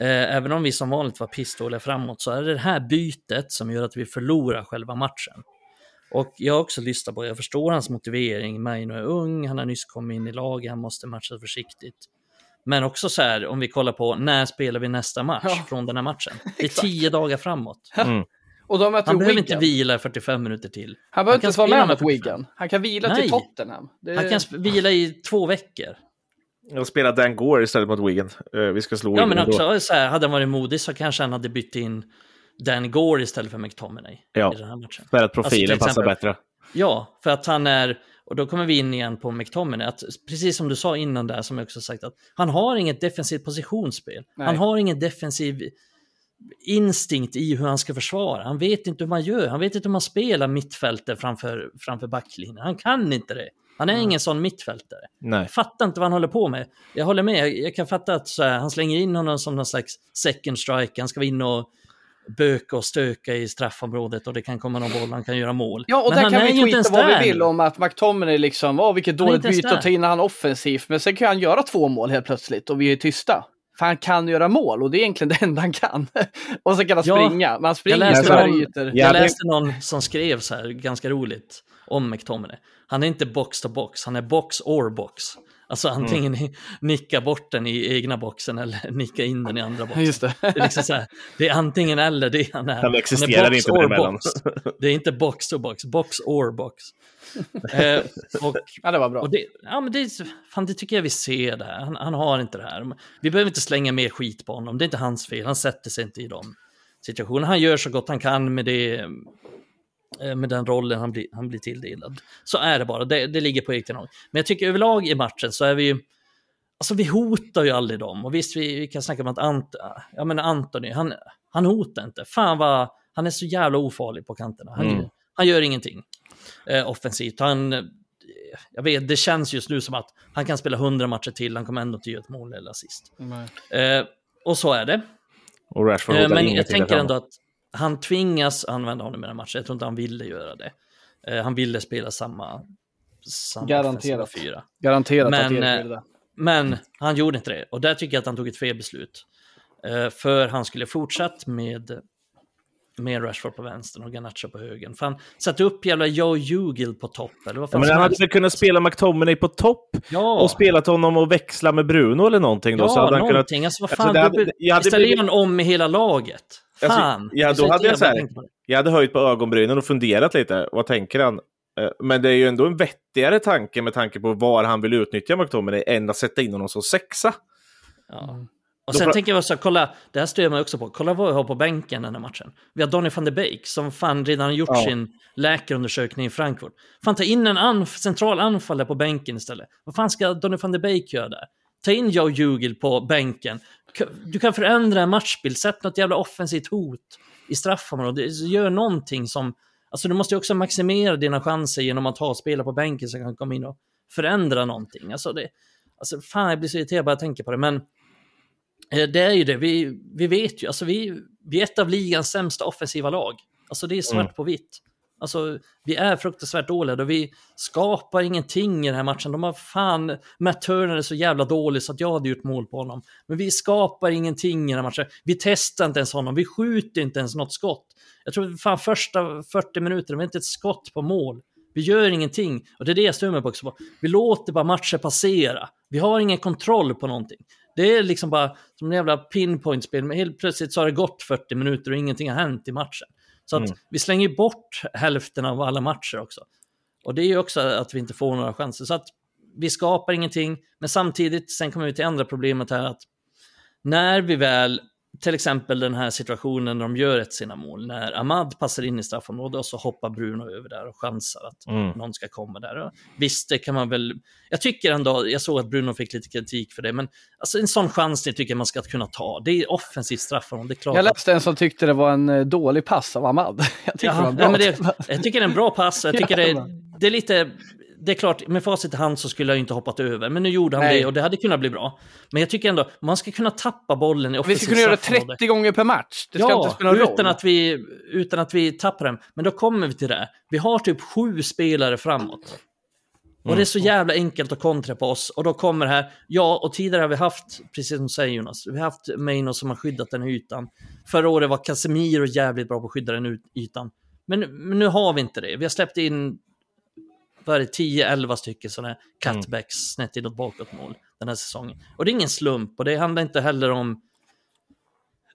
Eh, även om vi som vanligt var pissdåliga framåt så är det det här bytet som gör att vi förlorar själva matchen. Och jag har också lyssnat på, jag förstår hans motivering, Maino är ung, han har nyss kommit in i laget, han måste matcha försiktigt. Men också så här, om vi kollar på när spelar vi nästa match Ja. från den här matchen? Det är tio dagar framåt. Mm. Och de Han behöver inte vila i 45 minuter till. Han behöver kan inte vara spela med mot 45. Wigan. Han kan vila Nej. till Tottenham. Det... Han kan vila i två veckor. Och spela Dan Gore istället mot Wigan. Eh, vi ska slå Ja, men också så här, hade han varit modig så kanske han hade bytt in Dan Gore istället för McTominay Ja. i den här matchen. För att profilen Alltså, passar bättre. Ja, för att han är, och då kommer vi in igen på McTominay, att precis som du sa innan där, som jag också sagt, att han har inget defensivt positionsspel. Nej. Han har ingen defensiv instinkt i hur han ska försvara. Han vet inte hur man gör, han vet inte hur man spelar mittfältet framför, framför backlinjen. Han kan inte det. Han är ingen sån mittfältare. Nej. Jag fattar inte vad han håller på med. Jag håller med, jag, jag kan fatta att så här, han slänger in honom som någon slags second strike, han ska in och böka och stöka i straffområdet och det kan komma någon boll, han kan göra mål. Ja, och Men där han kan vi tweeta vad där vi vill om att McTominay liksom, åh vilket dåligt byte att ta in han offensivt. Men sen kan han göra två mål helt plötsligt och vi är tysta. För han kan göra mål och det är egentligen det enda han kan. och så kan han Ja, springa. Men han springer läste inte varje någon- Jag läste någon som skrev så här, ganska roligt, om McTominay. Han är inte box to box, han är box or box. Alltså Mm. antingen nicka bort den i egna boxen eller nicka in den i andra boxen. Just det. Det är, liksom så här, det är antingen eller det han är. Han existerar är box inte or däremellan. box. Det är inte box to box, box or box. eh, och Ja, det var bra. och det, ja, men det, är- fan, det tycker jag vi ser det här. Han, han har inte det här. Vi behöver inte slänga mer skit på honom. Det är inte hans fel. Han sätter sig inte i de situationerna. Han gör så gott han kan med, det, med den rollen han blir, han blir tilldelad. Så är det bara. Det, det ligger på Erik Ten Hag. Men jag tycker överlag i matchen så är vi ju... Alltså vi hotar ju aldrig dem. Och visst, vi, vi kan snacka om att Ant, ja, men Anthony, han, han hotar inte. Fan vad... Han är så jävla ofarlig på kanterna. Han, Mm. han gör ingenting eh, offensivt. Han, jag vet, det känns just nu som att han kan spela 100 matcher till, han kommer ändå inte göra ett mål eller assist. Eh, och så är det. Och Rashford Eh, men jag tänker ändå att han tvingas använda honom i den matchen. Jag tror inte han ville göra det. Eh, han ville spela samma, samma Garanterat. fyra. Garanterat Men, att eh, det. Men han gjorde inte det. Och där tycker jag att han tog ett fel beslut. Eh, för han skulle fortsatt med, med Rashford på vänstern och Garnacho på högen. För han satte upp jävla Joe Jugil på topp. Eller vad Ja, fan men som han hade väl kunnat spela McTominay på topp Ja, och spelat honom och växla med Bruno eller någonting då. ja så hade han kunnat... någonting. Alltså vad Alltså, fan. det hade- då- jag hade Istället blivit- om med hela laget. Alltså, Fan. ja, då hade jag så här-. Jag hade höjt på ögonbrynen och funderat lite. Vad tänker han? Eh, Men det är ju ändå en vettigare tanke med tanke på var han vill utnyttja McTominay än att sätta in honom som sexa. Ja. Och Då sen tänker jag så här, kolla, det här jag mig också på. Kolla vad vi har på bänken den här matchen. Vi har Donny van de Beek som fan redan har gjort Ja. sin läkarundersökning i Frankfurt. Fan, ta in en anf central anfallare på bänken istället. Vad fan ska Donny van de Beek göra där? Ta in Joe Jugil på bänken. Du kan förändra en matchbild, sätt något jävla offensivt hot i straffområdet. Gör någonting som... Alltså du måste ju också maximera dina chanser genom att ha spelare på bänken som kan komma in och förändra någonting. Alltså det... Alltså fan, jag blir så irriterad bara jag tänker på det, men... Eh, Det är ju det, vi, vi vet ju, alltså vi, vi är ett av ligans sämsta offensiva lag. Alltså det är svart Mm. på vitt. Alltså vi är fruktansvärt dåliga och vi skapar ingenting i den här matchen. De har fan, Matt Turner är så jävla dålig så att jag hade gjort mål på honom. Men vi skapar ingenting i den här matchen. Vi testar inte ens honom, vi skjuter inte ens något skott. Jag tror fan första 40 minuter, vi har inte ett skott på mål. Vi gör ingenting och det är det jag stör mig på också. Vi låter bara matcher passera. Vi har ingen kontroll på någonting. Det är liksom bara som en jävla pinpoint-spel, men helt plötsligt så har det gått 40 minuter och ingenting har hänt i matchen. Så att Mm. vi slänger bort hälften av alla matcher också. Och det är ju också att vi inte får några chanser. Så att vi skapar ingenting, men samtidigt, sen kommer vi till andra problemet här att när vi väl, till exempel den här situationen när de gör ett sina mål, när Ahmad passar in i straffområdet och så hoppar Bruno över där och chansar att Mm. någon ska komma där. Och visst, det kan man väl... Jag tycker ändå, jag såg att Bruno fick lite kritik för det, men alltså en sån chansning tycker jag man ska kunna ta. Det är offensivt straffområde, det är klart. Jag läste en som tyckte det var en eh, dålig pass av Ahmad. Jag tycker det var bra. ja, men det, jag tycker det är en bra pass. Jag tycker det, det är lite... Det är klart, med facit i hand så skulle jag inte hoppat över, men nu gjorde han Nej. det och det hade kunnat bli bra. Men jag tycker ändå, man ska kunna tappa bollen i Vi ska kunna göra det straffområde. 30 gånger per match. Det ska inte spela någon roll. utan att, vi, utan att vi tappar dem. Men då kommer vi till det. Vi har typ sju spelare framåt. Och det är så jävla enkelt att kontra på oss. Och då kommer det här, ja, och tidigare har vi haft, precis som du säger Jonas, vi har haft Maino som har skyddat den här ytan. Förra året var Casemiro jävligt bra på att skydda den ytan. Men, men nu har vi inte det. Vi har släppt in vad är det, 10-11 stycken sådana här cutbacks snett inåt bakåtmål den här säsongen. Och det är ingen slump och det handlar inte heller om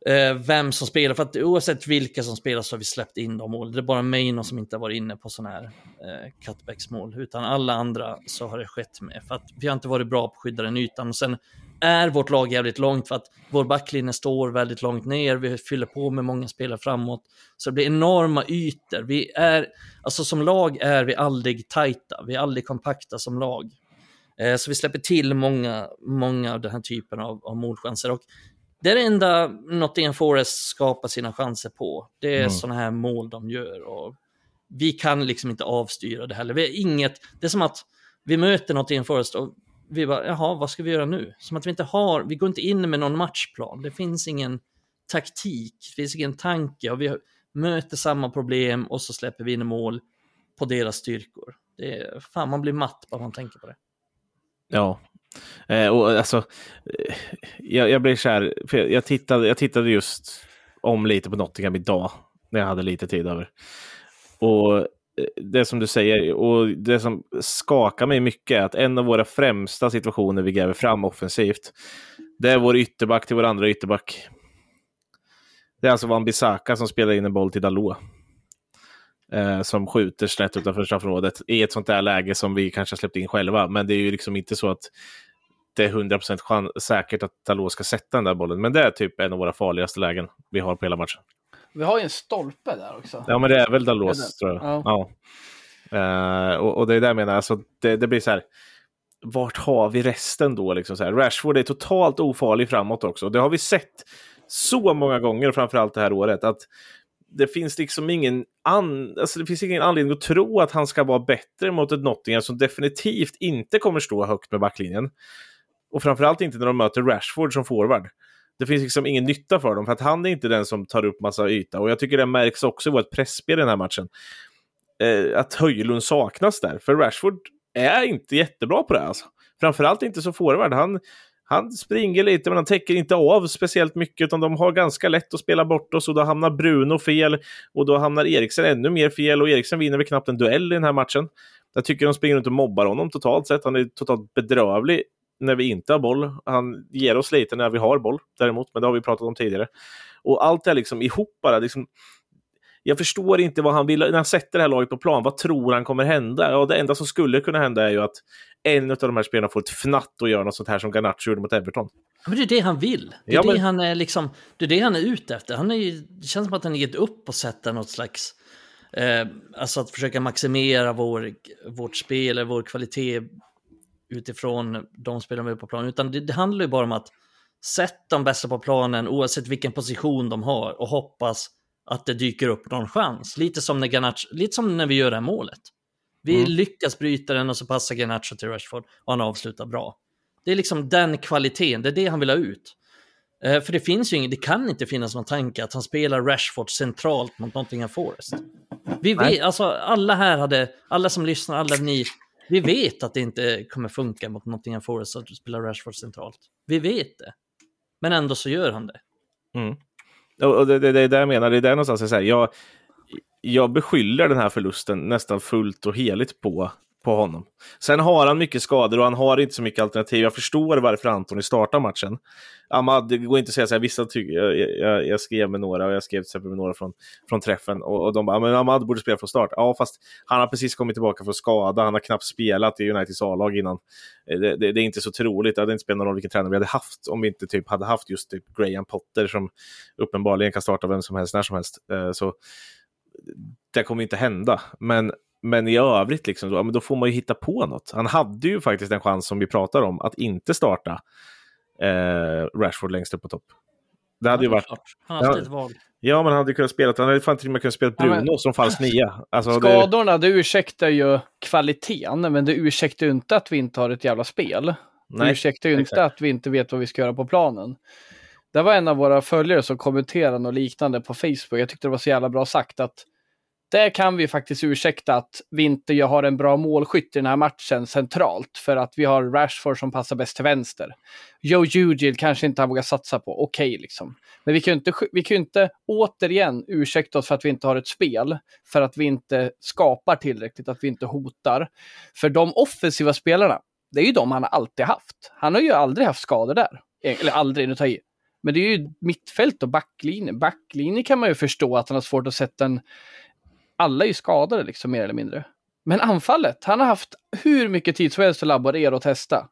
eh, vem som spelar, för att oavsett vilka som spelar så har vi släppt in de mål. Det är bara Maino som inte har varit inne på sådana här eh, cutbacksmål, utan alla andra så har det skett med. För att vi har inte varit bra på att skydda den ytan. Och sen är vårt lag jävligt långt för att vår backlinje står väldigt långt ner, vi fyller på med många spelare framåt. Så det blir enorma ytor. Vi är, alltså som lag är vi aldrig tajta, vi är aldrig kompakta som lag. Eh, så vi släpper till många, många av den här typen av, av målchanser. Och det är det enda Nottingham Forest skapar sina chanser på. Det är Mm. sådana här mål de gör. Och vi kan liksom inte avstyra det heller. Vi har inget, det är som att vi möter Nottingham Forest och vi bara, jaha, vad ska vi göra nu? Som att vi inte har, vi går inte in med någon matchplan. Det finns ingen taktik, det finns ingen tanke och vi möter samma problem och så släpper vi in mål på deras styrkor. Det är, fan, man blir matt bara man tänker på det. Ja. Eh, och alltså, eh, jag, jag blev kär, för jag, jag, tittade, jag tittade just om lite på Nottingham idag, när jag hade lite tid över. Och det som du säger, och det som skakar mig mycket är att en av våra främsta situationer vi gräver fram offensivt, det är vår ytterback till vår andra ytterback. Det är alltså Van Bissaka som spelar in en boll till Dalot. Eh, som skjuter snett utanför straffområdet i ett sånt där läge som vi kanske har släppt in själva. Men det är ju liksom inte så att det är 100% säkert att Dalot ska sätta den där bollen. Men det är typ en av våra farligaste lägen vi har på hela matchen. Vi har ju en stolpe där också. Ja, men det är väl Dalot, det? tror jag. Ja. Ja. Eh, och, och det är det jag menar, alltså, det, det blir så här. Vart har vi resten då? Liksom så här? Rashford är totalt ofarlig framåt också. Det har vi sett så många gånger, framförallt det här året, att det finns liksom ingen, an, alltså det finns ingen anledning att tro att han ska vara bättre mot ett Nottingham som definitivt inte kommer stå högt med backlinjen. Och framförallt inte när de möter Rashford som forward. Det finns liksom ingen nytta för dem, för att han är inte den som tar upp massa yta. Och jag tycker det märks också i vårt pressspel i den här matchen. Eh, att Höjlund saknas där, för Rashford är inte jättebra på det. Alltså. Framförallt inte som forward. Han, han springer lite, men han täcker inte av speciellt mycket, utan de har ganska lätt att spela bort oss och då hamnar Bruno fel och då hamnar Eriksen ännu mer fel och Eriksen vinner väl knappt en duell i den här matchen. Jag tycker de springer runt och mobbar honom totalt sett. Han är totalt bedrövlig när vi inte har boll. Han ger oss lite när vi har boll däremot, men det har vi pratat om tidigare. Och allt det här liksom ihop bara, liksom, jag förstår inte vad han vill, när han sätter det här laget på plan, vad tror han kommer hända? Ja, det enda som skulle kunna hända är ju att en av de här spelarna får ett fnatt och gör något sånt här som Garnacho gjorde mot Everton. Men det är det han vill. Det är, ja, men... det han är liksom, det är det han är ute efter. Han är ju, det känns som att han har gett upp och sätta något slags... Eh, alltså att försöka maximera vår, vårt spel, vår kvalitet utifrån de spelarna vi är på planen. Utan det, det handlar ju bara om att sätta de bästa på planen oavsett vilken position de har och hoppas att det dyker upp någon chans. Lite som när, Garnacho, lite som när vi gör det här målet. Vi mm. lyckas bryta den och så passar Garnacho till Rashford och han avslutar bra. Det är liksom den kvaliteten, det är det han vill ha ut. Eh, för det finns ju inget, det kan inte finnas någon tanke att han spelar Rashford centralt mot Nottingham Forest. Vi vet, alltså alla här hade, alla som lyssnar, alla ni, vi vet att det inte kommer funka mot Nottingham Forest att spela Rashford centralt. Vi vet det. Men ändå så gör han det. Mm. Och det, det, det är det jag menar, det är där någonstans jag säger, jag, jag beskyller den här förlusten nästan fullt och heligt på på honom. Sen har han mycket skador och han har inte så mycket alternativ. Jag förstår varför Antoni startar matchen. Ahmad, det går inte att säga så här, vissa tycker, jag, jag, jag, skrev med några och jag skrev till exempel med några från, från träffen och, och de bara, ah, men Ahmad borde spela från start. Ja, fast han har precis kommit tillbaka från skada, han har knappt spelat i Uniteds A-lag innan. Eh, det, det, det, är inte så troligt, det hade inte spelat någon roll vilken tränare vi hade haft om vi inte typ hade haft just typ Graham Potter som uppenbarligen kan starta vem som helst när som helst. Eh, så det kommer inte hända. Men men i övrigt, liksom, då, då får man ju hitta på något. Han hade ju faktiskt en chans, som vi pratar om, att inte starta eh, Rashford längst upp på topp. Det hade ja, ju varit... Han hade ett val. Ja, men han hade kunnat spela, han hade fan till och med kunnat spela Bruno ja, men... som falsk nia. Alltså, Skadorna, det... det ursäktar ju kvaliteten, men det ursäktar ju inte att vi inte har ett jävla spel. Nej, det ursäktar ju exakt. inte att vi inte vet vad vi ska göra på planen. Det var en av våra följare som kommenterade något liknande på Facebook. Jag tyckte det var så jävla bra sagt att det kan vi faktiskt ursäkta att vi inte har en bra målskytt i den här matchen centralt för att vi har Rashford som passar bäst till vänster. Joe Ugil kanske inte har vågat satsa på, okej okay, liksom. Men vi kan ju inte, vi kan inte återigen ursäkta oss för att vi inte har ett spel, för att vi inte skapar tillräckligt, att vi inte hotar. För de offensiva spelarna, det är ju de han alltid haft. Han har ju aldrig haft skador där. Eh, eller aldrig, nu tar jag i. Men det är ju mittfält och backlinje. Backlinje kan man ju förstå att han har svårt att sätta en alla är ju skadade liksom mer eller mindre. Men anfallet, han har haft hur mycket tid som helst att laborera och testa.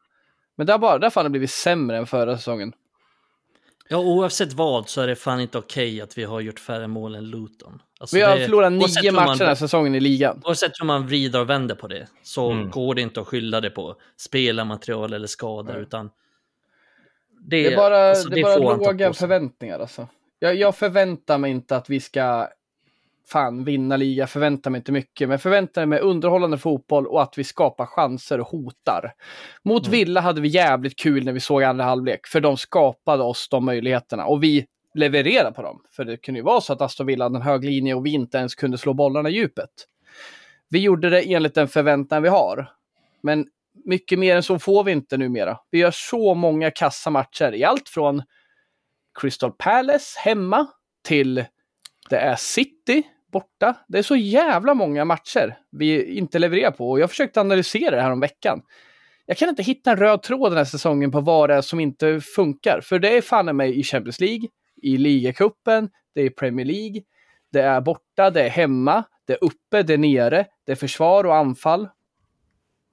Men det har bara därför han har blivit sämre än förra säsongen. Ja, oavsett vad så är det fan inte okej okay att vi har gjort färre mål än Luton. Alltså vi har det, förlorat nio matcher den här säsongen i ligan. Oavsett hur man vrider och vänder på det så mm. går det inte att skylla det på spelarmaterial eller skador, mm. utan det, det är bara, alltså, det är bara låga förväntningar alltså. Jag, jag förväntar mig inte att vi ska fan vinna liga, förväntar mig inte mycket, men förväntar mig underhållande fotboll och att vi skapar chanser och hotar. Mot mm. Villa hade vi jävligt kul när vi såg andra halvlek, för de skapade oss de möjligheterna och vi levererade på dem. För det kunde ju vara så att Aston Villa hade en hög linje och vi inte ens kunde slå bollarna i djupet. Vi gjorde det enligt den förväntan vi har. Men mycket mer än så får vi inte numera. Vi gör så många kassa matcher i allt från Crystal Palace hemma till det är City borta. Det är så jävla många matcher vi inte levererar på och jag försökte analysera det här om veckan. Jag kan inte hitta en röd tråd den här säsongen på vad det är som inte funkar. För det är fan mig i Champions League, i ligacupen, det är Premier League, det är borta, det är hemma, det är uppe, det är nere, det är försvar och anfall.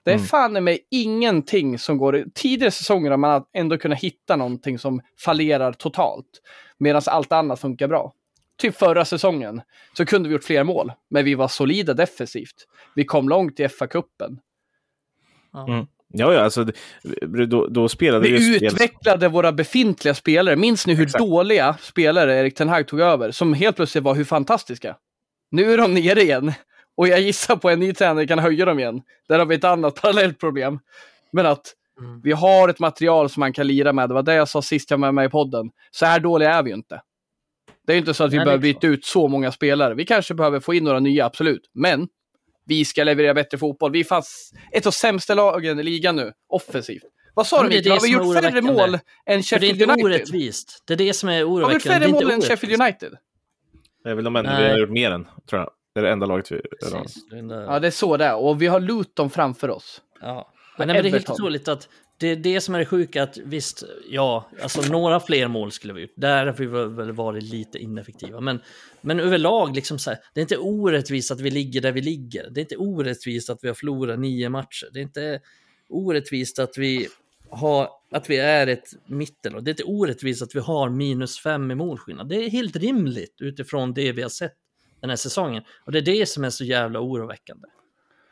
Det är mm. fan mig ingenting som går... Tidigare säsonger har man ändå kunnat hitta någonting som fallerar totalt. Medan allt annat funkar bra typ förra säsongen, så kunde vi gjort fler mål. Men vi var solida defensivt. Vi kom långt i FA-cupen. Mm. Ja, ja, alltså då, då spelade Vi spel- utvecklade våra befintliga spelare. Minns ni hur Exakt. dåliga spelare Erik Ten Hag tog över? Som helt plötsligt var hur fantastiska. Nu är de nere igen. Och jag gissar på en ny tränare kan höja dem igen. Där har vi ett annat parallellt problem. Men att Mm. vi har ett material som man kan lira med. Det var det jag sa sist jag var med i podden. Så här dåliga är vi ju inte. Det är ju inte så att vi Nej, behöver byta ut så många spelare. Vi kanske behöver få in några nya, absolut. Men vi ska leverera bättre fotboll. Vi är fast ett av sämsta lagen i ligan nu, offensivt. Vad sa du Mikael? Har vi gjort färre oroväckande. mål än För det är Sheffield inte United? orättvist. Det är det som är Har vi gjort oroväckande. färre mål än Sheffield. United? Det är väl de enda vi har gjort mer än, tror jag. Det är det enda laget vi... Precis. Det är enda- Ja, det är så det är. Och vi har Luton framför oss. Ja. Men, nej, men det är helt otroligt att det är det som är det sjuka att visst, ja, alltså några fler mål skulle vi gjort. Där har vi väl varit lite ineffektiva. Men, men överlag, liksom så här, det är inte orättvist att vi ligger där vi ligger. Det är inte orättvist att vi har förlorat nio matcher. Det är inte orättvist att vi har, att vi är ett mittel. Det är inte orättvist att vi har minus fem i målskillnad. Det är helt rimligt utifrån det vi har sett den här säsongen. Och det är det som är så jävla oroväckande.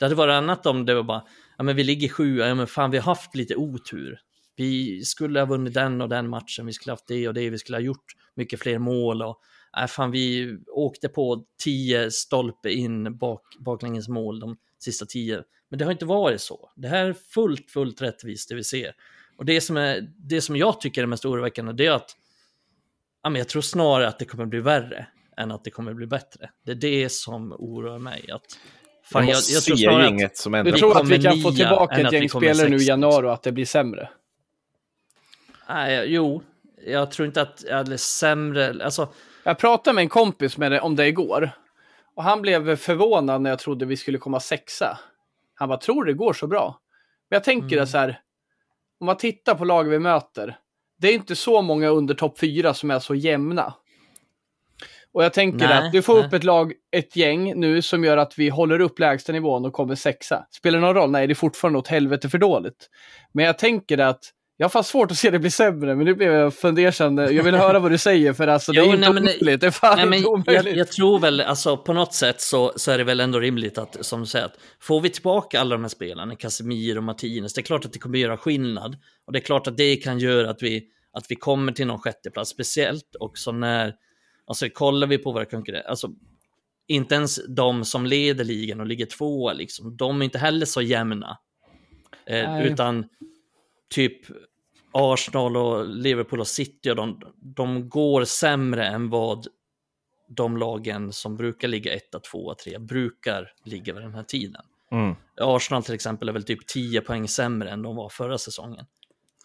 Det hade varit annat om det var bara, ja men vi ligger sjua, ja men fan vi har haft lite otur. Vi skulle ha vunnit den och den matchen, vi skulle ha haft det och det, vi skulle ha gjort mycket fler mål och nej fan vi åkte på tio stolpe in bak, baklänges mål de sista tio. Men det har inte varit så. Det här är fullt, fullt rättvist det vi ser. Och det som, är, det som jag tycker är mest oroväckande det är att ja, men jag tror snarare att det kommer bli värre än att det kommer bli bättre. Det är det som oroar mig. Att, fan, jag, jag tror snarare att inget som Du ändrar. Vi tror att vi kan få tillbaka ett gäng spelare nu i januari och att det blir sämre? Nej, jo, jag tror inte att, eller sämre, alltså, Jag pratade med en kompis med det, om det igår. Och han blev förvånad när jag trodde vi skulle komma sexa. Han bara, tror det går så bra? Men jag tänker Mm. det så här, om man tittar på lag vi möter. Det är inte så många under topp fyra som är så jämna. Och jag tänker Nej, att du får nej. upp ett lag, ett gäng nu som gör att vi håller upp lägsta nivån och kommer sexa. Spelar det någon roll? Nej, det är fortfarande åt helvete för dåligt. Men jag tänker att jag har fast svårt att se det bli sämre, men nu blev jag fundersam. Jag vill höra vad du säger, för alltså, det är Jo, inte nej, omöjligt. Det är fan nej, men inte jag, omöjligt. jag tror väl, alltså på något sätt så, så är det väl ändå rimligt att, som du säger, att får vi tillbaka alla de här spelarna, Casemiro och Martinez, det är klart att det kommer göra skillnad. Och det är klart att det kan göra att vi, att vi kommer till någon sjätteplats, speciellt också när, alltså kollar vi på våra konkurrenter, alltså inte ens de som leder ligan och ligger tvåa, liksom, de är inte heller så jämna. Eh, utan typ Arsenal och Liverpool och City och de, de går sämre än vad de lagen som brukar ligga etta, tvåa, tre brukar ligga vid den här tiden. Mm. Arsenal till exempel är väl typ 10 poäng sämre än de var förra säsongen.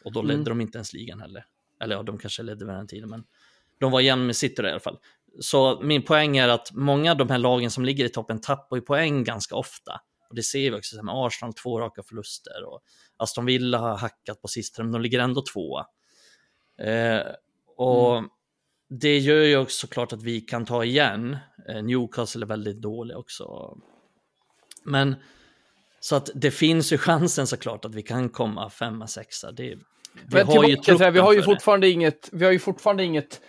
Och då ledde Mm. de inte ens ligan heller. Eller ja, de kanske ledde vid den här tiden, men de var jämn med City i alla fall. Så min poäng är att många av de här lagen som ligger i toppen tappar ju poäng ganska ofta. Och det ser vi också med Arsenal, två raka förluster. Och Aston Villa har hackat på sistone, men de ligger ändå tvåa. Eh, och det gör ju också klart att vi kan ta igen. Eh, Newcastle är väldigt dåliga också. Men så att det finns ju chansen såklart att vi kan komma femma, sexa. Det, vi har ju vi har ju för det. fortfarande inget, vi har ju fortfarande inget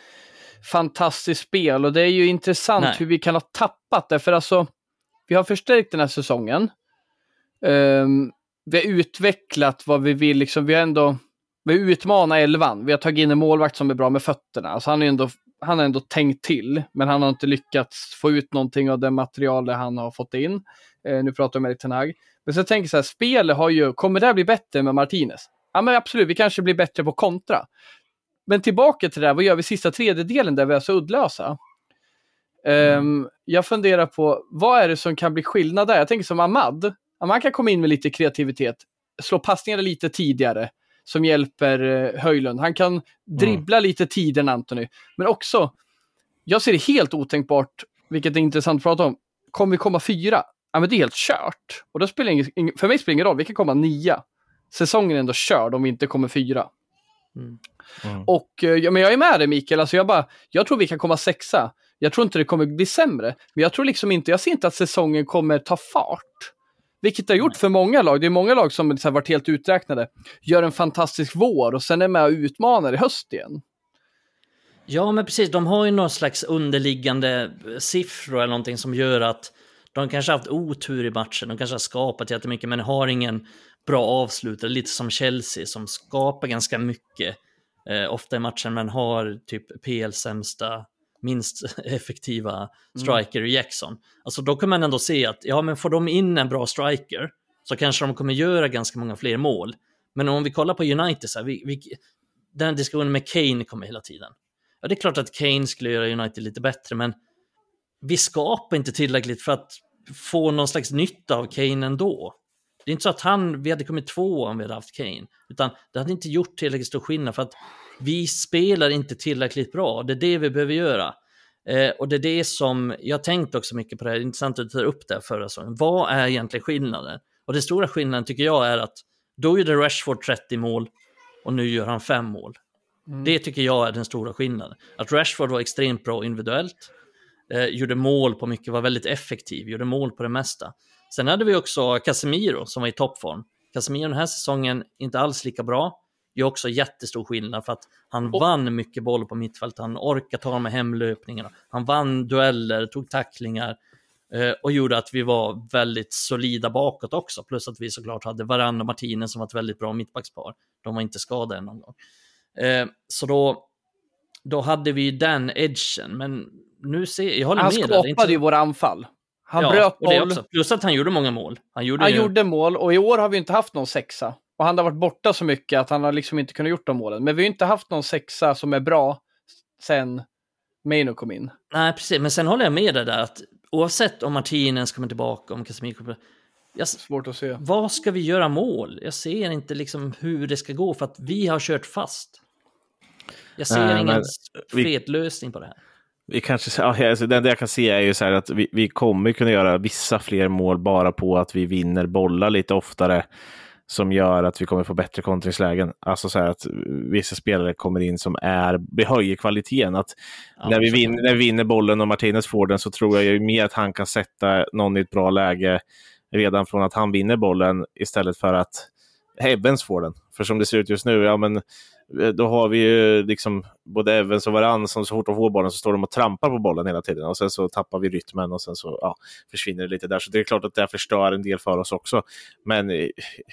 fantastiskt spel och det är ju intressant Nej. hur vi kan ha tappat det. För alltså, vi har förstärkt den här säsongen. Ehm, vi har utvecklat vad vi vill, liksom, vi har ändå, vi har utmanat elvan. Vi har tagit in en målvakt som är bra med fötterna. Alltså han, är ändå, han har ändå tänkt till, men han har inte lyckats få ut någonting av det material han har fått in. Eh, nu pratar jag med Ten Hag. Men så tänker jag så här, spelet har ju, kommer det här bli bättre med Martinez? Ja men absolut, vi kanske blir bättre på kontra. Men tillbaka till det här, vad gör vi sista tredjedelen där vi är så uddlösa? Ehm, jag funderar på, vad är det som kan bli skillnad där? Jag tänker som Ahmad. Ahmad kan komma in med lite kreativitet, slå passningar lite tidigare, som hjälper eh, Höjlund. Han kan dribbla lite tidigare än Anthony. Men också, jag ser det helt otänkbart, vilket är intressant att prata om, kommer vi komma fyra? Ja men det är helt kört. Och då spelar ing, ing- för mig spelar det ingen roll, vi kan komma nia. Säsongen är ändå körd om vi inte kommer fyra. Mm. Mm. Och eh, ja, men jag är med dig Mikael, alltså jag, bara, jag tror vi kan komma sexa. Jag tror inte det kommer bli sämre, men jag tror liksom inte, jag ser inte att säsongen kommer ta fart. Vilket det har gjort för många lag. Det är många lag som har varit helt uträknade. Gör en fantastisk vår och sen är med och utmanar i höst igen. Ja, men precis. De har ju någon slags underliggande siffror eller någonting som gör att De kanske har haft otur i matchen, de kanske har skapat jättemycket men har ingen bra avslutare, lite som Chelsea som skapar ganska mycket eh, ofta i matchen men har typ PL sämsta minst effektiva striker i Jackson. Alltså då kan man ändå se att ja, men får de in en bra striker så kanske de kommer göra ganska många fler mål. Men om vi kollar på United, så här, vi, vi, den diskussionen med Kane kommer hela tiden. Ja, det är klart att Kane skulle göra United lite bättre, men vi skapar inte tillräckligt för att få någon slags nytta av Kane ändå. Det är inte så att han, vi hade kommit två om vi hade haft Kane, utan det hade inte gjort tillräckligt stor skillnad för att vi spelar inte tillräckligt bra. Det är det vi behöver göra. Eh, och det är det som, jag tänkt också mycket på det här, det är intressant att du tar upp det förra säsongen. Vad är egentligen skillnaden? Och den stora skillnaden tycker jag är att då gjorde Rashford 30 mål och nu gör han 5 mål. Mm. Det tycker jag är den stora skillnaden. Att Rashford var extremt bra individuellt, eh, gjorde mål på mycket, var väldigt effektiv, gjorde mål på det mesta. Sen hade vi också Casemiro som var i toppform. Casemiro den här säsongen inte alls lika bra. Gör också jättestor skillnad för att han Och- vann mycket boll på mittfältet. Han orkade ta här hemlöpningarna. Han vann dueller, tog tacklingar eh, och gjorde att vi var väldigt solida bakåt också. Plus att vi såklart hade Varane och Martinez som var ett väldigt bra mittbackspar. De var inte skadade någon gång. Eh, så då, då hade vi den edgen. Men nu ser jag håller Han med det är inte skapade så- ju våra anfall. Han Ja, bröt boll. Plus att han gjorde många mål. Han gjorde, han ju, gjorde mål och i år har vi inte haft någon sexa. Och han har varit borta så mycket att han har liksom inte kunnat gjort de målen. Men vi har inte haft någon sexa som är bra sen Maino kom in. Nej, precis. Men sen håller jag med dig där att oavsett om Martinez kommer tillbaka, om Casemiro kommer jag, Svårt att se. Vad ska vi göra mål? Jag ser inte liksom hur det ska gå för att vi har kört fast. Jag ser Nej, ingen fredlösning på det här. Vi kanske, alltså det enda jag kan se är ju så här att vi, vi kommer kunna göra vissa fler mål bara på att vi vinner bollar lite oftare som gör att vi kommer få bättre kontringslägen. Alltså så här att vissa spelare kommer in som är, vi höjer kvaliteten. Att Ja, när, vi vinner, när vi vinner bollen och Martinez får den så tror jag ju mer att han kan sätta någon i ett bra läge redan från att han vinner bollen istället för att Evans får den. För som det ser ut just nu, ja men då har vi ju liksom både Evans och Varann som så fort de får bollen så står de och trampar på bollen hela tiden och sen så tappar vi rytmen och sen så ja, försvinner det lite där. Så det är klart att det förstör en del för oss också. Men eh,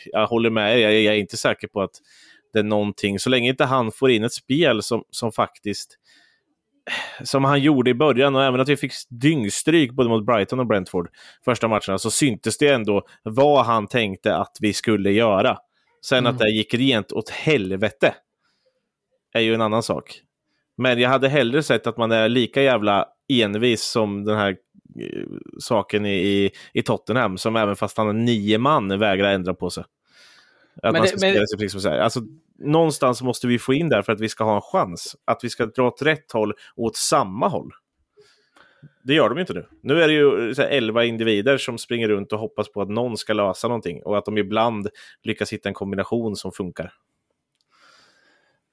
jag håller med er, jag, jag är inte säker på att det är någonting, så länge inte han får in ett spel som, som faktiskt som han gjorde i början och även att vi fick dyngstryk både mot Brighton och Brentford första matcherna så syntes det ändå vad han tänkte att vi skulle göra. Sen Mm. att det gick rent åt helvete är ju en annan sak. Men jag hade hellre sett att man är lika jävla envis som den här eh, saken i, i, Tottenham som även fast han är nio man vägrar ändra på sig. Att Men man det- ska men- spela sig precis som så här. Alltså, någonstans måste vi få in där för att vi ska ha en chans. Att vi ska dra åt rätt håll och åt samma håll. Det gör de ju inte nu. Nu är det ju här, elva individer som springer runt och hoppas på att någon ska lösa någonting och att de ibland lyckas hitta en kombination som funkar.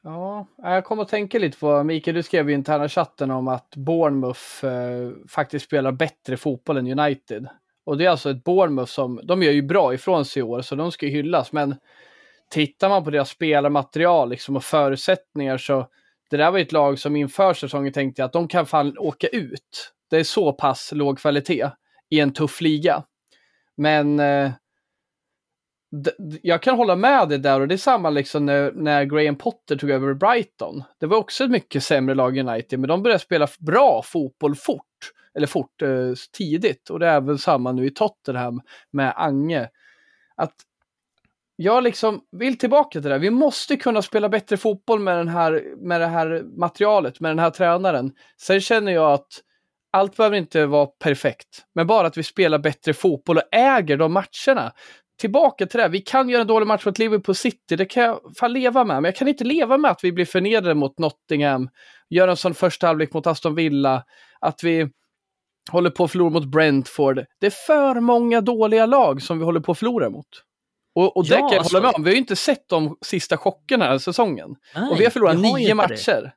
Ja, jag kommer att tänka lite på, Mikael, du skrev i interna chatten om att Bournemouth eh, faktiskt spelar bättre fotboll än United. Och det är alltså ett Bournemouth som, de gör ju bra ifrån sig i år, så de ska ju hyllas, men tittar man på deras spelarmaterial liksom, och förutsättningar så, det där var ju ett lag som inför säsongen tänkte jag att de kan fan åka ut. Det är så pass låg kvalitet i en tuff liga. Men eh, jag kan hålla med dig där och det är samma liksom när, när Graham Potter tog över Brighton. Det var också ett mycket sämre lag United, men de började spela bra fotboll fort. Eller fort, eh, tidigt. Och det är väl samma nu i Tottenham med Ange. Att jag liksom vill tillbaka till det. där. Vi måste kunna spela bättre fotboll med, den här, med det här materialet, med den här tränaren. Sen känner jag att allt behöver inte vara perfekt, men bara att vi spelar bättre fotboll och äger de matcherna. Tillbaka till det, här. vi kan göra en dålig match mot Liverpool City, det kan jag fan leva med, men jag kan inte leva med att vi blir förnedrade mot Nottingham, gör en sån första halvlek mot Aston Villa, att vi håller på att förlora mot Brentford. Det är för många dåliga lag som vi håller på att förlora mot. Och, och det Ja, kan jag alltså- hålla med om. Vi har ju inte sett de sista chockerna den här säsongen. Nej, och vi har förlorat nio inte det.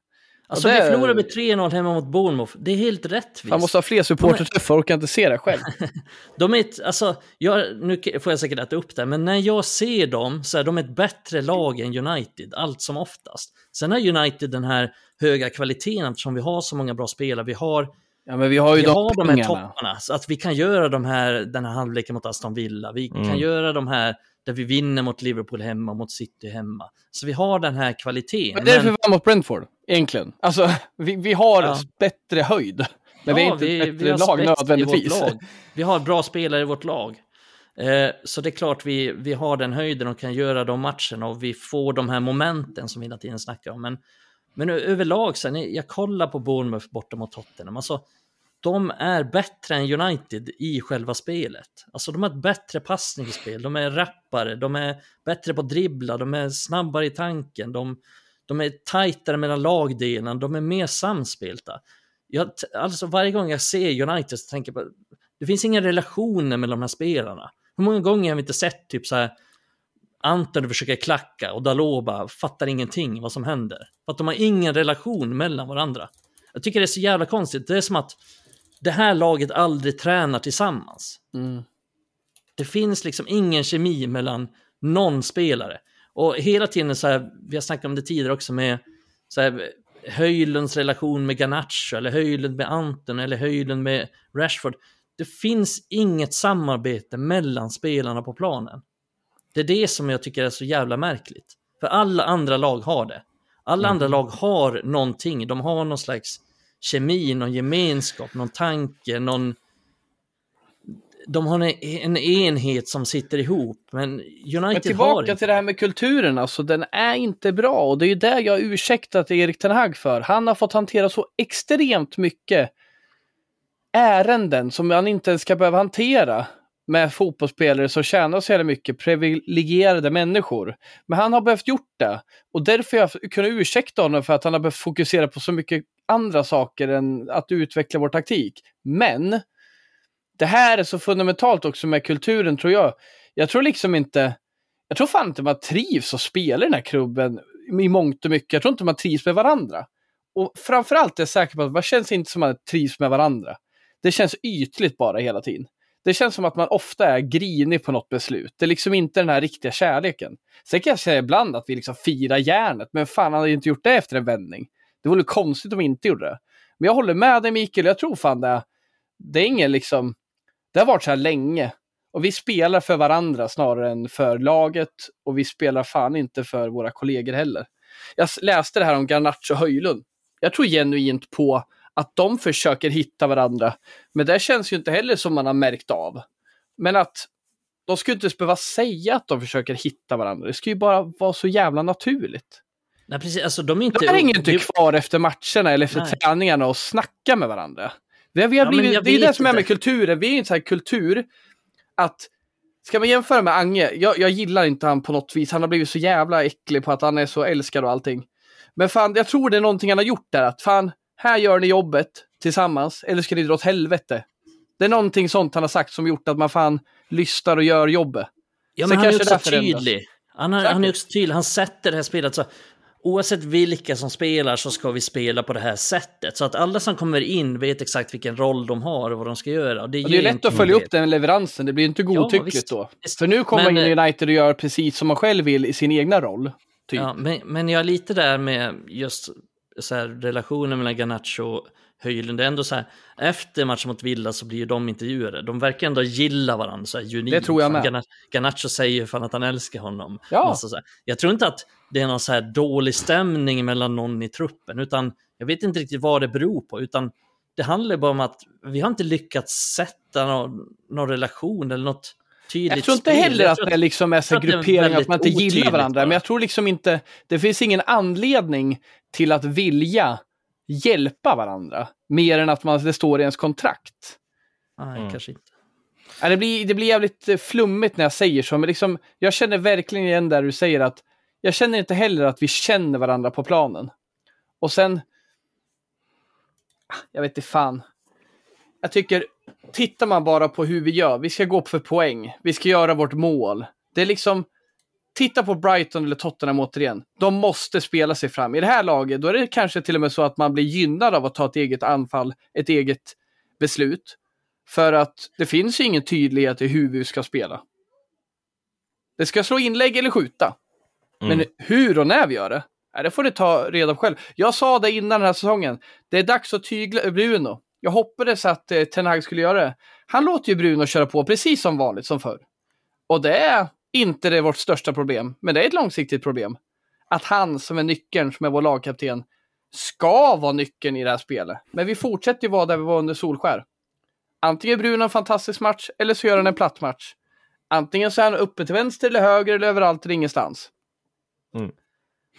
Alltså det- vi förlorade med 3-0 hemma mot Bournemouth. Det är helt rättvist. Man måste ha fler supporterträffar, orkar inte se det själv. De är ett, alltså, jag, nu får jag säkert äta upp det, men när jag ser dem så är de ett bättre lag än United, allt som oftast. Sen har United den här höga kvaliteten eftersom vi har så många bra spelare. Vi har Ja, men vi har ju vi de har de här topparna, så att vi kan göra de här, den här halvleken mot Aston Villa. Vi Mm. kan göra de här där vi vinner mot Liverpool hemma, mot City hemma. Så vi har den här kvaliteten. Men därför vi vann mot Brentford, egentligen. Alltså, vi, vi har Ja. bättre höjd. Men vi är inte ett bättre lag nödvändigtvis. lag. Vi har bra spelare i vårt lag. Eh, så det är klart vi, vi har den höjden och kan göra de matcherna och vi får de här momenten som vi hela tiden snackar om. Men, men överlag, sen, jag kollar på Bournemouth borta mot Tottenham. Alltså, de är bättre än United i själva spelet. Alltså de har ett bättre passningsspel, de är rappare, de är bättre på att dribbla, de är snabbare i tanken, de, de är tajtare mellan lagdelarna, de är mer samspelta. Jag, alltså varje gång jag ser United så tänker jag på, det finns inga relationer mellan de här spelarna. Hur många gånger har vi inte sett typ så här Anton försöker klacka och Dalot bara fattar ingenting vad som händer. För att de har ingen relation mellan varandra. Jag tycker det är så jävla konstigt. Det är som att det här laget aldrig tränar tillsammans. Mm. Det finns liksom ingen kemi mellan någon spelare. Och hela tiden så här, vi har snackat om det tidigare också med så här, Höjlunds relation med Garnacho, eller Höjlund med Anton, eller Höjlund med Rashford. Det finns inget samarbete mellan spelarna på planen. Det är det som jag tycker är så jävla märkligt. För alla andra lag har det. Alla andra lag har någonting, de har någon slags kemi, någon gemenskap, någon tanke, någon... De har en, en enhet som sitter ihop, men United Men har tillbaka inte. till det här med kulturen, alltså den är inte bra och det är ju det jag har ursäktat Erik Ten Hag för. Han har fått hantera så extremt mycket ärenden som han inte ens ska behöva hantera med fotbollsspelare som tjänar så jävla mycket, privilegierade människor. Men han har behövt gjort det och därför har jag kunnat ursäkta honom för att han har behövt fokusera på så mycket andra saker än att utveckla vår taktik. Men det här är så fundamentalt också med kulturen tror jag. Jag tror liksom inte jag tror fan inte man trivs och spelar i den här klubben i mångt och mycket. Jag tror inte man trivs med varandra. Och framförallt är jag säker på att man känns inte som att man trivs med varandra. Det känns ytligt bara hela tiden. Det känns som att man ofta är grinig på något beslut. Det är liksom inte den här riktiga kärleken. Sen kan jag säga ibland att vi liksom firar järnet, men fan han hade ju inte gjort det efter en vändning. Det vore konstigt om vi inte gjorde det. Men jag håller med dig Mikael, jag tror fan det. Det är ingen liksom, det har varit så här länge. Och vi spelar för varandra snarare än för laget och vi spelar fan inte för våra kollegor heller. Jag läste det här om Garnacho och Höjlund. Jag tror genuint på att de försöker hitta varandra. Men det känns ju inte heller som man har märkt av. Men att de skulle inte ens behöva säga att de försöker hitta varandra. Det skulle ju bara vara så jävla naturligt. Nej, precis. Alltså, de är inte... De hänger inte kvar efter matcherna eller efter Nej. träningarna och snackar med varandra. Har, vi har Ja, blivit, det är det som är med kulturen. Vi är en sån här kultur att Ska man jämföra med Ange, jag, jag gillar inte han på något vis. Han har blivit så jävla äcklig på att han är så älskad och allting. Men fan, jag tror det är någonting han har gjort där. Att fan, här gör ni jobbet tillsammans, eller ska ni dra åt helvete? Det är någonting sånt han har sagt som gjort att man fan lyssnar och gör jobbet. Ja, Sen men han är också det tydlig. Han, har, han är också tydlig, han sätter det här spelet så oavsett vilka som spelar så ska vi spela på det här sättet. Så att alla som kommer in vet exakt vilken roll de har och vad de ska göra. Det, det är lätt att följa upp den leveransen. Det blir inte godtyckligt visst. då. Visst. För nu kommer Men, in eh, United och gör precis som man själv vill i sin egna roll. Typ. Ja, men, men jag är lite där med just så här, relationen mellan Garnacho Höjlund. Det är ändå så här, efter matchen mot Villa så blir ju de intervjuade. De verkar ändå gilla varandra så här genuint. Det tror jag med. Garna- Garnacho säger ju fan att han älskar honom. Ja. Alltså så här, jag tror inte att det är någon så här dålig stämning mellan någon i truppen, utan jag vet inte riktigt vad det beror på, utan det handlar bara om att vi har inte lyckats sätta någon, någon relation eller något tydligt Jag tror inte heller att det liksom är så tror att att man inte gillar varandra. bara. Men jag tror liksom inte, det finns ingen anledning till att vilja hjälpa varandra. Mer än att man, det står i ens kontrakt. Nej, Mm. kanske inte. Ja, det, blir, det blir jävligt eh, flummigt när jag säger så, men liksom, jag känner verkligen igen där du säger att jag känner inte heller att vi känner varandra på planen. Och sen, Ah, jag vet inte fan. Jag tycker, tittar man bara på hur vi gör, vi ska gå på för poäng, vi ska göra vårt mål. Det är liksom, titta på Brighton eller Tottenham återigen. De måste spela sig fram. I det här laget, då är det kanske till och med så att man blir gynnad av att ta ett eget anfall, ett eget beslut. För att det finns ju ingen tydlighet i hur vi ska spela. Det ska slå inlägg eller skjuta. Mm. Men hur och när vi gör det, det får ni ta reda på själv. Jag sa det innan den här säsongen. Det är dags att tygla Bruno. Jag hoppades att eh, Ten Hag skulle göra det. Han låter ju Bruno köra på precis som vanligt, som förr. Och det är inte det vårt största problem, men det är ett långsiktigt problem. Att han som är nyckeln, som är vår lagkapten, ska vara nyckeln i det här spelet. Men vi fortsätter ju vara där vi var under Solskär. Antingen är Bruno en fantastisk match, eller så gör han en platt match. Antingen så är han uppe till vänster eller höger eller överallt eller ingenstans. Mm.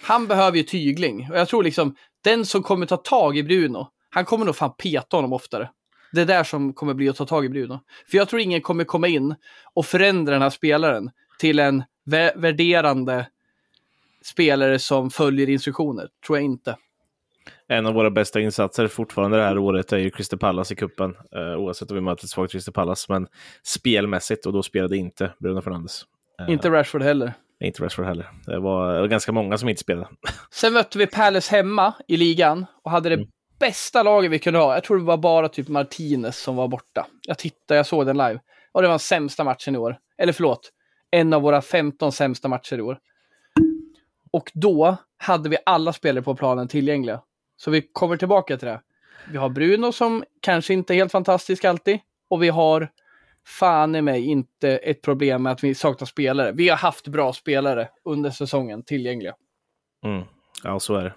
Han behöver ju tygling. Och jag tror liksom, den som kommer ta tag i Bruno, han kommer nog fan peta honom oftare. Det är där som kommer bli att ta tag i Bruno. För jag tror ingen kommer komma in och förändra den här spelaren till en vä- värderande spelare som följer instruktioner. Tror jag inte. En av våra bästa insatser fortfarande det här året är ju Crystal Palace i kuppen eh, oavsett om vi möter ett svagt Crystal Palace. Men spelmässigt, och då spelade inte Bruno Fernandes. Eh, Inte Rashford heller. Inte Rashford heller. Det var, det var ganska många som inte spelade. Sen mötte vi Palace hemma i ligan och hade det Mm. bästa laget vi kunde ha. Jag tror det var bara typ Martinez som var borta. Jag tittade, jag såg den live. Och det var den sämsta matchen i år. Eller förlåt, en av våra 15 sämsta matcher i år. Och då hade vi alla spelare på planen tillgängliga. Så vi kommer tillbaka till det. Vi har Bruno som kanske inte är helt fantastisk alltid. Och vi har fan i mig inte ett problem med att vi saknar spelare. Vi har haft bra spelare under säsongen tillgängliga. Mm. Ja, så är det.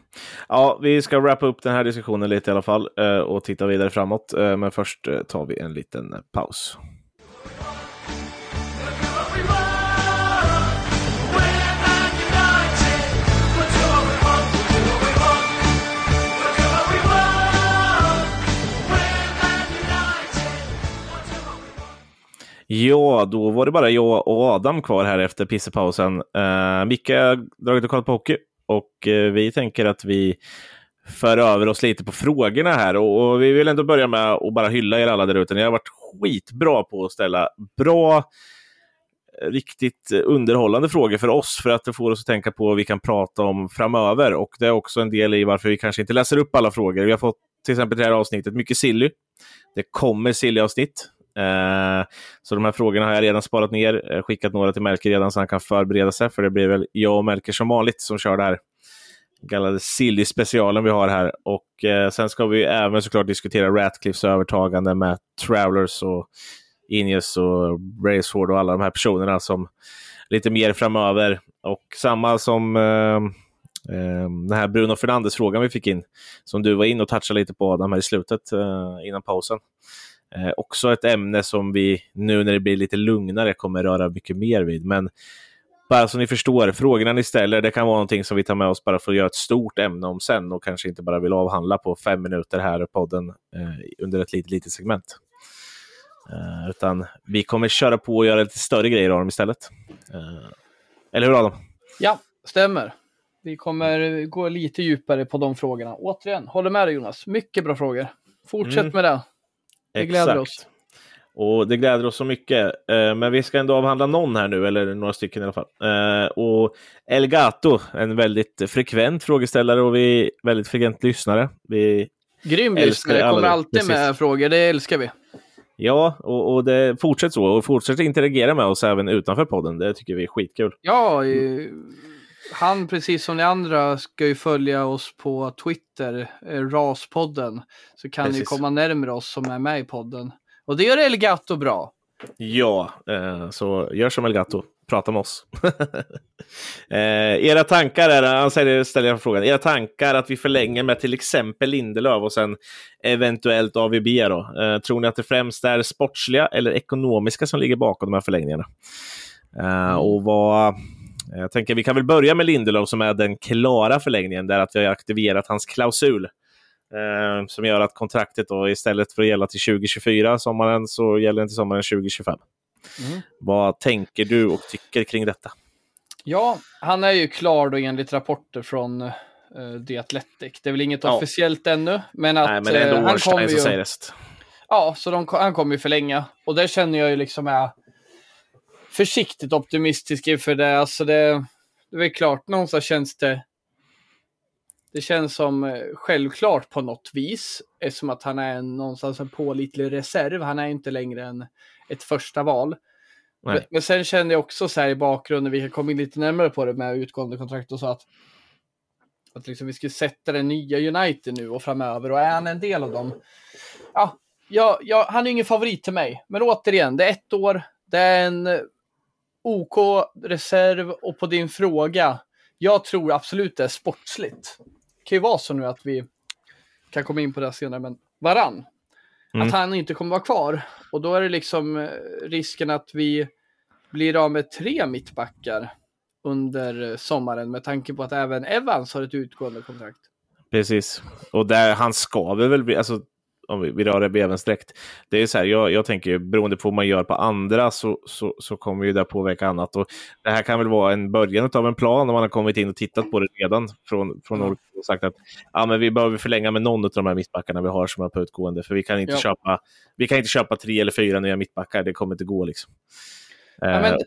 Ja, vi ska wrappa upp den här diskussionen lite i alla fall eh, och titta vidare framåt. Eh, men först eh, tar vi en liten paus. Ja, då var det bara jag och Adam kvar här efter pissepausen. Uh, Micke har dragit och kollat på hockey och uh, vi tänker att vi för över oss lite på frågorna här. Och, och vi vill ändå börja med att bara hylla er alla där ute. Ni har varit skitbra på att ställa bra, eh, riktigt underhållande frågor för oss för att det får oss att tänka på vad vi kan prata om framöver. Och det är också en del i varför vi kanske inte läser upp alla frågor. Vi har fått till exempel det här avsnittet mycket silly. Det kommer silly-avsnitt. Eh, så de här frågorna har jag redan sparat ner, eh, skickat några till Melker redan så han kan förbereda sig, för det blir väl jag och Melker som vanligt som kör det här kallade silly-specialen vi har här. Och eh, sen ska vi även såklart diskutera Ratcliffs övertagande med Travelers och Ineos och Braceford och alla de här personerna som lite mer framöver. Och samma som eh, eh, den här Bruno Fernandes-frågan vi fick in, som du var in och touchade lite på Adam här i slutet eh, innan pausen. Eh, också ett ämne som vi nu när det blir lite lugnare kommer röra mycket mer vid. Men bara så ni förstår, frågorna ni ställer, det kan vara någonting som vi tar med oss bara för att göra ett stort ämne om sen och kanske inte bara vill avhandla på fem minuter här i podden eh, under ett litet, litet segment. Eh, utan vi kommer köra på och göra lite större grejer av dem istället. Eh, eller hur Adam? Ja, stämmer. Vi kommer gå lite djupare på de frågorna. Återigen, håller med dig Jonas. Mycket bra frågor. Fortsätt Mm. med det. Det gläder oss. Och det gläder oss så mycket. Eh, men vi ska ändå avhandla någon här nu, eller några stycken i alla fall. Eh, och Elgato, en väldigt frekvent frågeställare och vi är väldigt frekvent lyssnare. Vi, Grym lyssnare. alla Kommer det. alltid Precis. med frågor. Det älskar vi. ja, och, och det fortsätter så. Och fortsätter interagera med oss även utanför podden. Det tycker vi är skitkul. Ja, eh, han precis som ni andra ska ju följa oss på Twitter, eh, Raspodden. Så kan ni Precis. komma närmare oss som är med i podden. Och det gör Elgato bra. Ja, eh, så gör som Elgato. Prata med oss. eh, era tankar är, han säger, ställer jag frågan, era tankar att vi förlänger med till exempel Lindelöf och sen eventuellt AVB då? Eh, tror ni att det främst är sportsliga eller ekonomiska som ligger bakom de här förlängningarna? Eh, och vad, jag tänker vi kan väl börja med Lindelöf som är den klara förlängningen där att vi har aktiverat hans klausul. Eh, som gör att kontraktet då istället för att gälla till 2024 sommaren så gäller den till sommaren 2025. Mm. Vad tänker du och tycker kring detta? Ja, han är ju klar då enligt rapporter från uh, The Athletic. Det är väl inget Ja. officiellt ännu, men att Nej, men det är eh, ändå han kommer ju... Ja, så de, han kommer ju förlänga. Och det känner jag ju liksom är försiktigt optimistisk inför det. Alltså det, det är väl klart, någonstans känns det... Det känns som eh, självklart på något vis. Eftersom att han är en, någonstans en pålitlig reserv. Han är inte längre en, ett första val. Men, men sen kände jag också så här i bakgrunden, vi kan komma in lite närmare på det med utgående kontrakt och så att Att liksom vi skulle sätta det nya United nu och framöver och är han en del av dem? Ja, ja, ja han är ingen favorit till mig. Men återigen, det är ett år, det är en OK-reserv och på din fråga, jag tror absolut det är sportsligt. Det kan ju vara så nu att vi kan komma in på det senare, men varann. Mm. Att han inte kommer vara kvar. Och då är det liksom eh, risken att vi blir av med tre mittbackar under eh, sommaren med tanke på att även Evans har ett utgående kontrakt. Precis. Och där, han ska väl bli, alltså om vi, vi rör det Evans direkt. Det är så här, jag, jag tänker beroende på vad man gör på andra så, så, så kommer ju det påverka annat. Och det här kan väl vara en början av en plan om man har kommit in och tittat på det redan från, från mm. och sagt att ja, men vi behöver förlänga med någon av de här mittbackarna vi har som är på utgående. För vi kan inte, ja. köpa, vi kan inte köpa tre eller fyra nya mittbackar, det kommer inte gå liksom. Ja, men, uh,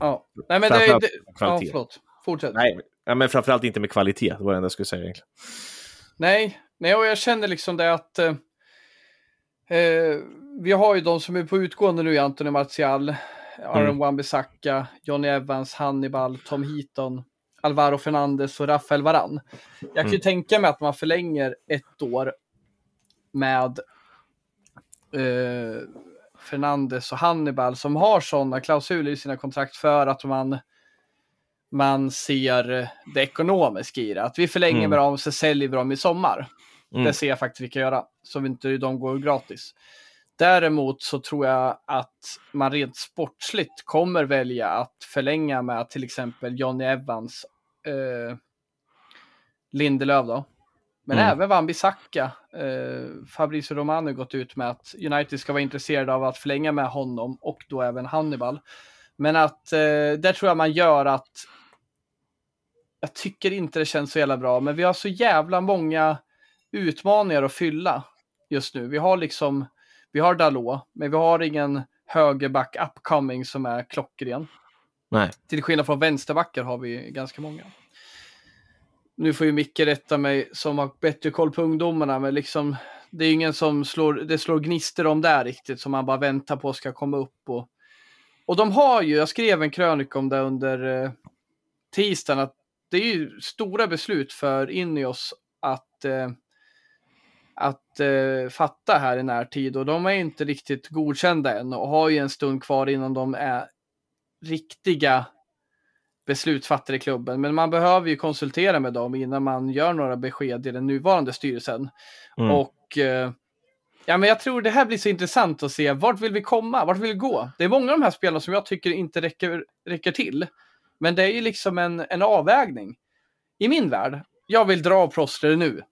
ja. Nej, men det, det, ja, förlåt. Fortsätt. Nej, ja, men framförallt inte med kvalitet, det var det enda jag skulle säga egentligen. Nej, nej och jag känner liksom det att eh, Eh, vi har ju de som är på utgående nu, Anthony Martial, Aaron mm. Wan-Bissaka, Johnny Evans, Hannibal, Tom Heaton, Alvaro Fernandez och Rafael Varan. Jag kan ju mm. tänka mig att man förlänger ett år med eh, Fernandes och Hannibal som har sådana klausuler i sina kontrakt för att man man ser det ekonomiska i det. Att vi förlänger mm. med dem så säljer vi dem i sommar. Mm. Det ser jag faktiskt vi kan göra, så vi inte de går gratis. Däremot så tror jag att man rent sportsligt kommer välja att förlänga med till exempel Johnny Evans, eh, Lindelöf då. Men mm. även Van Bissaka. Eh, Fabrizio Romano gått ut med att United ska vara intresserade av att förlänga med honom och då även Hannibal. Men att eh, där tror jag man gör att jag tycker inte det känns så jävla bra, men vi har så jävla många utmaningar att fylla just nu. Vi har liksom, vi har Dalot, men vi har ingen högerback upcoming som är klockren. Nej. Till skillnad från vänsterbackar har vi ganska många. Nu får ju Micke rätta mig som har bättre koll på ungdomarna, men liksom det är ingen som slår, det slår gnister om där riktigt som man bara väntar på ska komma upp. Och, och de har ju, jag skrev en krönika om det under eh, tisdagen, att det är ju stora beslut för Ineos att eh, att eh, fatta här i närtid och de är inte riktigt godkända än och har ju en stund kvar innan de är riktiga beslutsfattare i klubben. Men man behöver ju konsultera med dem innan man gör några besked i den nuvarande styrelsen. Mm. Och eh, ja, men jag tror det här blir så intressant att se vart vill vi komma? Vart vill vi gå? Det är många av de här spelarna som jag tycker inte räcker, räcker till. Men det är ju liksom en, en avvägning. I min värld, jag vill dra av plåstret nu.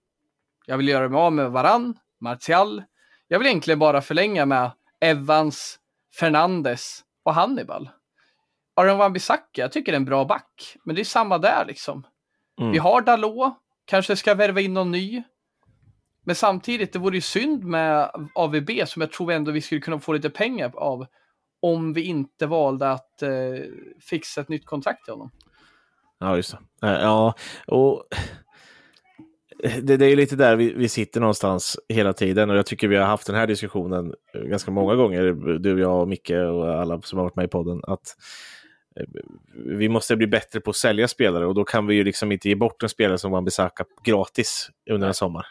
Jag vill göra mig av med Varann, Martial. Jag vill egentligen bara förlänga med Evans, Fernandes och Hannibal. Aron Wan-Bissaka, jag tycker det är en bra back. Men det är samma där liksom. Mm. Vi har Dalot, kanske ska värva in någon ny. Men samtidigt, det vore ju synd med AVB som jag tror ändå vi skulle kunna få lite pengar av. Om vi inte valde att eh, fixa ett nytt kontrakt till honom. Ja, just det. Ja, och det, det, är lite där vi, vi, sitter någonstans hela tiden och jag tycker vi har haft den här diskussionen ganska många gånger, du, jag och Micke och alla som har varit med i podden, att eh, vi måste bli bättre på att sälja spelare och då kan vi ju liksom inte ge bort en spelare som Wan-Bissaka gratis under en sommar.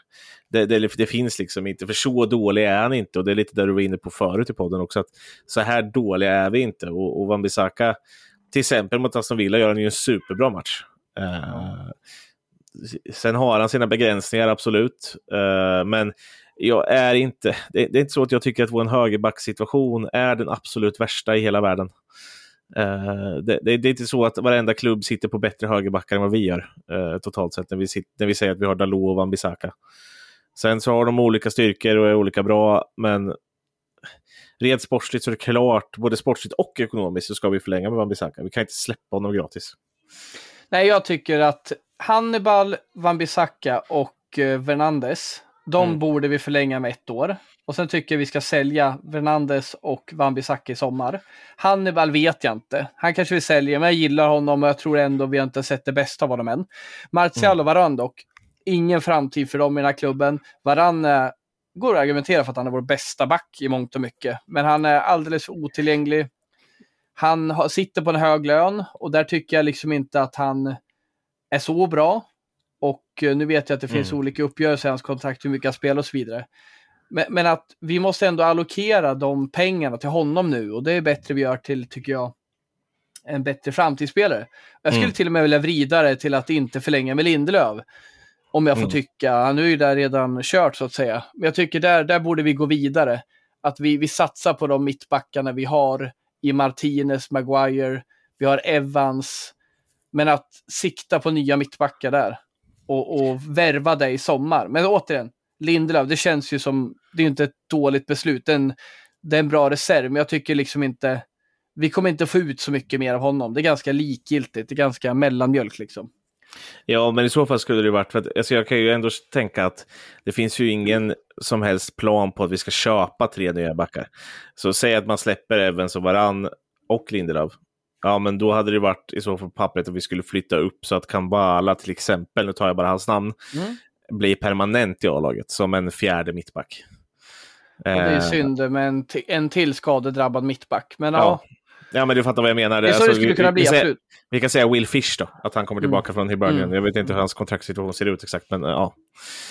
Det, det, det, finns liksom inte, för så dålig är han inte och det är lite där du var inne på förut i podden också, att så här dåliga är vi inte och, och Wan-Bissaka till exempel mot Aston Villa gör han ju en superbra match. Uh, sen har han sina begränsningar, absolut. Uh, men jag är inte, det, det, är inte så att jag tycker att vår högerbacksituation är den absolut värsta i hela världen. Uh, det, det, det, är inte så att varenda klubb sitter på bättre högerbackar än vad vi gör uh, totalt sett när vi, sitter, när vi säger att vi har Dalot och Wan-Bissaka. Sen så har de olika styrkor och är olika bra, men rent sportsligt så är det klart, både sportsligt och ekonomiskt så ska vi förlänga med Wan-Bissaka. Vi kan inte släppa honom gratis. Nej, jag tycker att Hannibal, Wan-Bissaka och eh, Fernandes, de mm. borde vi förlänga med ett år. Och sen tycker jag vi ska sälja Fernandes och Wan-Bissaka i sommar. Hannibal vet jag inte. Han kanske vill sälja, men jag gillar honom och jag tror ändå vi har inte sett det bästa av honom än. Martial mm. och Varann dock, ingen framtid för dem i den här klubben. Varann eh, går att argumentera för att han är vår bästa back i mångt och mycket, men han är alldeles otillgänglig. Han har, sitter på en hög lön och där tycker jag liksom inte att han är så bra. Och eh, nu vet jag att det finns Mm. olika uppgörelser i hans kontrakt, hur mycket han spelar och så vidare. Men, men att vi måste ändå allokera de pengarna till honom nu och det är bättre vi gör till, tycker jag, en bättre framtidsspelare. Jag skulle Mm. till och med vilja vrida det till att inte förlänga med Lindelöf. Om jag får Mm. tycka. Han är ju där redan kört så att säga. Men jag tycker där, där borde vi gå vidare. Att vi, vi satsar på de mittbackarna vi har i Martinez, Maguire, vi har Evans. Men att sikta på nya mittbackar där. Och, och värva dig i sommar. Men återigen, Lindelöf, det känns ju som, det är ju inte ett dåligt beslut. Det är en, det är en bra reserv, men jag tycker liksom inte, vi kommer inte få ut så mycket mer av honom. Det är ganska likgiltigt, det är ganska mellanmjölk liksom. Ja, men i så fall skulle det varit för att alltså jag kan ju ändå tänka att det finns ju ingen som helst plan på att vi ska köpa tre nya backar. Så säg att man släpper Evans och Varann och Lindelöf. Ja, men då hade det varit i så fall pappret att vi skulle flytta upp så att Kambala till exempel, nu tar jag bara hans namn, Mm. blir permanent i A-laget som en fjärde mittback. Och det är Eh, synd med en, en till skadedrabbad mittback. Men Ja, ja, Ja, men du fattar vad jag menar. det är så Alltså, det skulle vi- kunna vi, bli, säger- absolut. Vi kan säga Will Fish då, att han kommer Mm. tillbaka från Hibernian. Mm. Jag vet inte hur hans kontraktssituation ser ut exakt, men ja.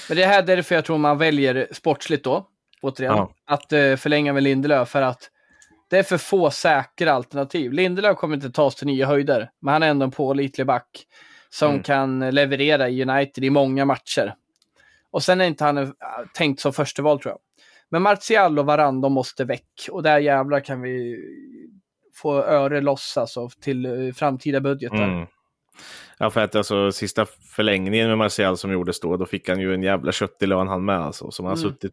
Men det är här därför jag tror man väljer sportsligt då, återigen, Ja. att eh, förlänga med Lindelöf för att det är för få säkra alternativ. Lindelöf kommer inte ta oss till nya höjder, men han är ändå en pålitlig back som Mm. kan leverera i United i många matcher. Och sen är inte han eh, tänkt som första val tror jag. Men Martial och Varann, de måste väck. Och där jävlar kan vi få öre loss alltså till eh, framtida budgetar. Mm. Ja, för att alltså sista förlängningen med Martial som gjordes då, då fick han ju en jävla köttig lön han med alltså. Som han Mm. suttit,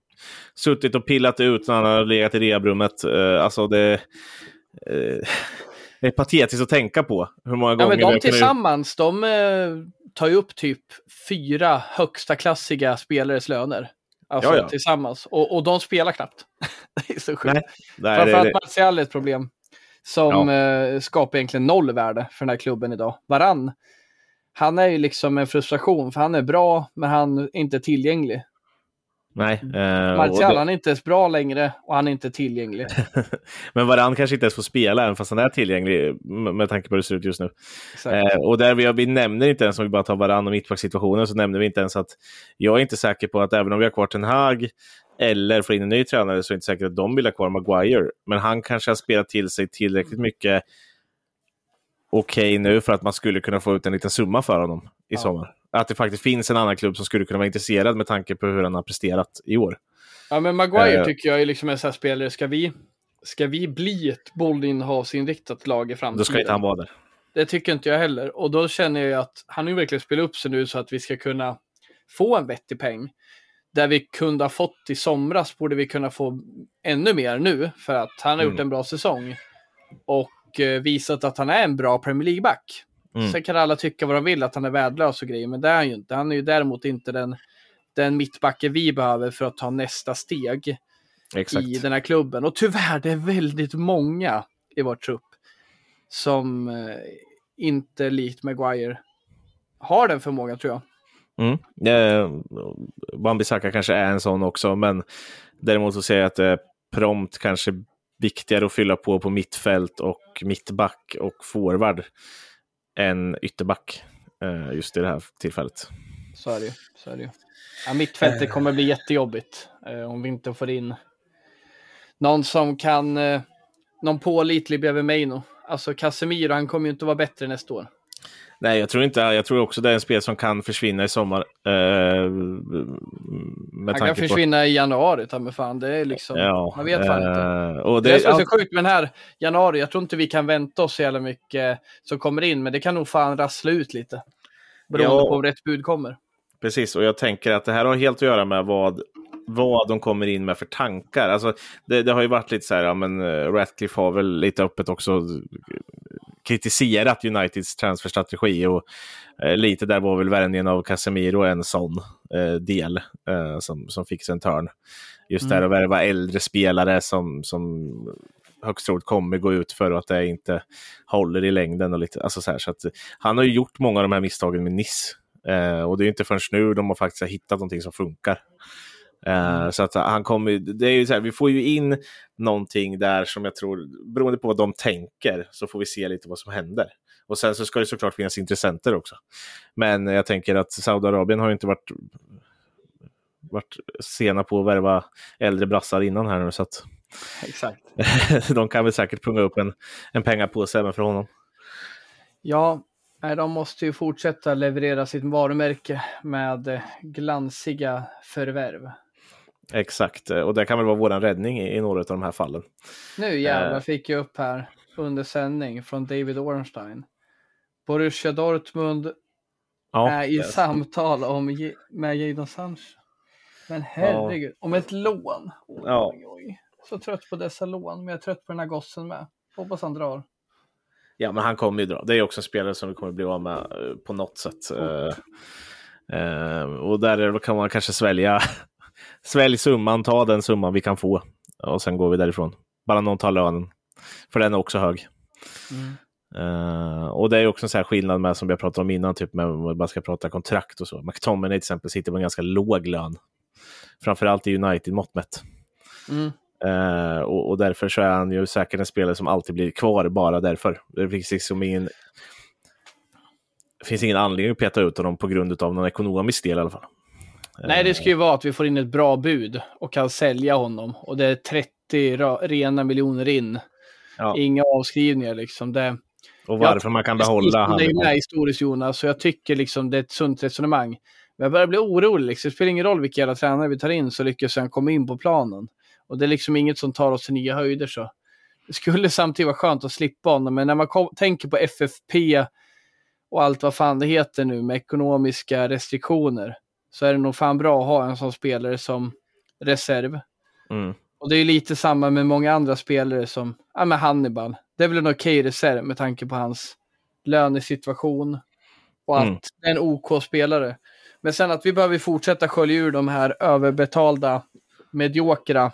suttit och pillat ut när han har legat i rehabrummet. Uh, alltså det, eh, det är patetiskt att tänka på hur många Ja, gånger men vi har de tillsammans, de eh, tar ju upp typ fyra högsta klassiga spelares löner. Alltså Ja, ja. tillsammans. Och, och de spelar knappt. det är så sjukt. Nej, Nej, det, Framförallt det, Martial är ett problem. Som eh, skapar egentligen noll värde för den här klubben idag. Varann, han är ju liksom en frustration för han är bra men han är inte tillgänglig. nej. eh, och Martial, det- han är inte ens bra längre och han är inte tillgänglig. men Varann kanske inte ens får spela, även fast han är tillgänglig med tanke på hur det ser ut just nu. Eh, och där vi, vi nämner inte ens, om vi bara tar varann och mittbackssituationen, så nämner vi inte ens att jag är inte säker på att även om vi har kvar Ten Hag eller får in en ny tränare så är det inte säkert att de vill ha kvar Maguire. Men han kanske har spelat till sig tillräckligt mycket okej nu för att man skulle kunna få ut en liten summa för honom i Ja. sommar. Att det faktiskt finns en annan klubb som skulle kunna vara intresserad med tanke på hur han har presterat i år. Ja, men Maguire Eh. tycker jag är liksom en sån här spelare. Ska vi, ska vi bli ett bollinnehavsinriktat lag i framtiden? Då ska inte han vara där. Det tycker inte jag heller. Och då känner jag att han ju verkligen spelat upp sig nu så att vi ska kunna få en vettig peng. Där vi kunde ha fått i somras borde vi kunna få ännu mer nu. För att han har gjort Mm. en bra säsong. Och eh, visat att han är en bra Premier League-back. Mm. Sen kan alla tycka vad de vill, att han är värdelös och grejer. Men det är han ju inte. Han är ju däremot inte den, den mittbacke vi behöver för att ta nästa steg Exakt. i den här klubben. Och tyvärr, det är väldigt många i vår trupp som eh, inte likt Maguire har den förmågan tror jag. Mm. Eh, Wan-Bissaka kanske är en sån också, men däremot så ser jag att är prompt kanske viktigare att fylla på på mittfält och mittback och forward än ytterback eh, just i det här tillfället. Så är det ju. Så är det ju. Ja, mittfältet kommer bli jättejobbigt eh, om vi inte får in någon som kan, eh, någon pålitlig bredvid Meino. Alltså Casemiro, han kommer ju inte vara bättre nästa år. Nej, jag tror inte. Jag tror också det är en spel som kan försvinna i sommar. Eh, med Han kan tanke på... försvinna i januari, ta mig fan. Det är liksom, Ja, man vet fan inte. eh, Och Det, det, är ja, så sjukt med den här januari. Jag tror inte vi kan vänta oss så jävla mycket som kommer in, men det kan nog fan rassla ut lite. Beroende Ja. på om rätt bud kommer. Precis, och jag tänker att det här har helt att göra med vad, vad de kommer in med för tankar. Alltså, det, det har ju varit lite så här, ja, men eh, Ratcliffe har väl lite öppet också kritiserat Uniteds transferstrategi och eh, lite där var väl värvningen av Casemiro en sån eh, del eh, som, som fick sig en törn. Just Mm. där att värva äldre spelare som, som högst troligt kommer gå ut för och att det inte håller i längden. Och lite, alltså så här, så att, han har ju gjort många av de här misstagen med Nice. Eh, och det är inte förrän nu de har faktiskt hittat någonting som funkar. Eh, så att han kommer, det är ju så här, vi får ju in någonting där som jag tror, beroende på vad de tänker, så får vi se lite vad som händer. Och sen så ska det såklart finnas intressenter också. Men jag tänker att Saudiarabien har ju inte varit, varit sena på att värva äldre brassar innan här nu. Så att Exakt. de kan väl säkert punga upp en, en pengapåse även för honom. Ja, de måste ju fortsätta leverera sitt varumärke med glansiga förvärv. Exakt, och det kan väl vara vår räddning i, i några av de här fallen. Nu jävlar Eh. fick jag upp här under sändning från David Ornstein. Borussia Dortmund Ja, är i det- samtal om, med Jadon Sancho. Men herregud, om ett lån. Oj, Ja. oj, oj. Så trött på dessa lån, men jag är trött på den här gossen med. Hoppas han drar. Ja, men han kommer ju dra. Det är också en spelare som vi kommer bli av med eh, på något sätt. Eh, eh, och där kan man kanske svälja, svälj summan, ta den summan vi kan få och sen går vi därifrån. Bara någon tar lönen, för den är också hög. Mm. Eh, och det är också en sån här skillnad med som har pratat om innan, typ med om man bara ska prata kontrakt och så. McTominay till exempel sitter på en ganska låg lön. Framförallt i United-mått mätt. Mm. Eh, och, och därför så är han ju säkert en spelare som alltid blir kvar bara därför. Det finns liksom ingen... Det finns ingen anledning att peta ut honom på grund av någon ekonomisk del i alla fall. Nej, det ska ju vara att vi får in ett bra bud och kan sälja honom. Och det är 30 ra- rena miljoner in. Ja. Inga avskrivningar liksom. Det, Och varför man kan behålla han. Det är med historiskt Jonas, så jag tycker liksom det är ett sunt resonemang. Men jag börjar bli orolig. Liksom. Det spelar ingen roll vilka jävla tränare vi tar in så lyckas han komma in på planen. Och det är liksom inget som tar oss till nya höjder. så. Det skulle samtidigt vara skönt att slippa honom, men när man kom, tänker på FFP och allt vad fan det heter nu med ekonomiska restriktioner så är det nog fan bra att ha en sån spelare som reserv. Mm. Och det är lite samma med många andra spelare som ja, med Hannibal. Det är väl en okej reserv med tanke på hans lönesituation och att Mm. det är en OK-spelare. Men sen att vi behöver fortsätta skölja ur de här överbetalda, mediokra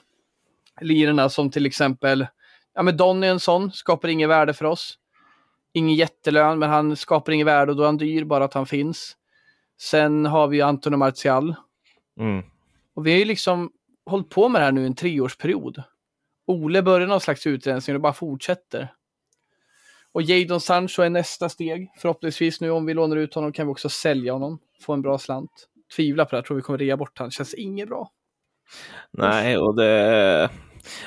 lirarna som till exempel, ja men Donny är en sån, skapar inget värde för oss. Ingen jättelön, men han skapar inget värde och då är han dyr, bara att han finns. Sen har vi ju Antonio Martial. Mm. Och vi har ju liksom hållit på med det här nu en treårsperiod. Ole börjar någon slags utrensning och bara fortsätter. Och Jadon Sancho är nästa steg. Förhoppningsvis nu om vi lånar ut honom kan vi också sälja honom. Få en bra slant. Tvivlar på det, här, tror vi kommer rea bort honom. Känns inget bra. Nej, och det...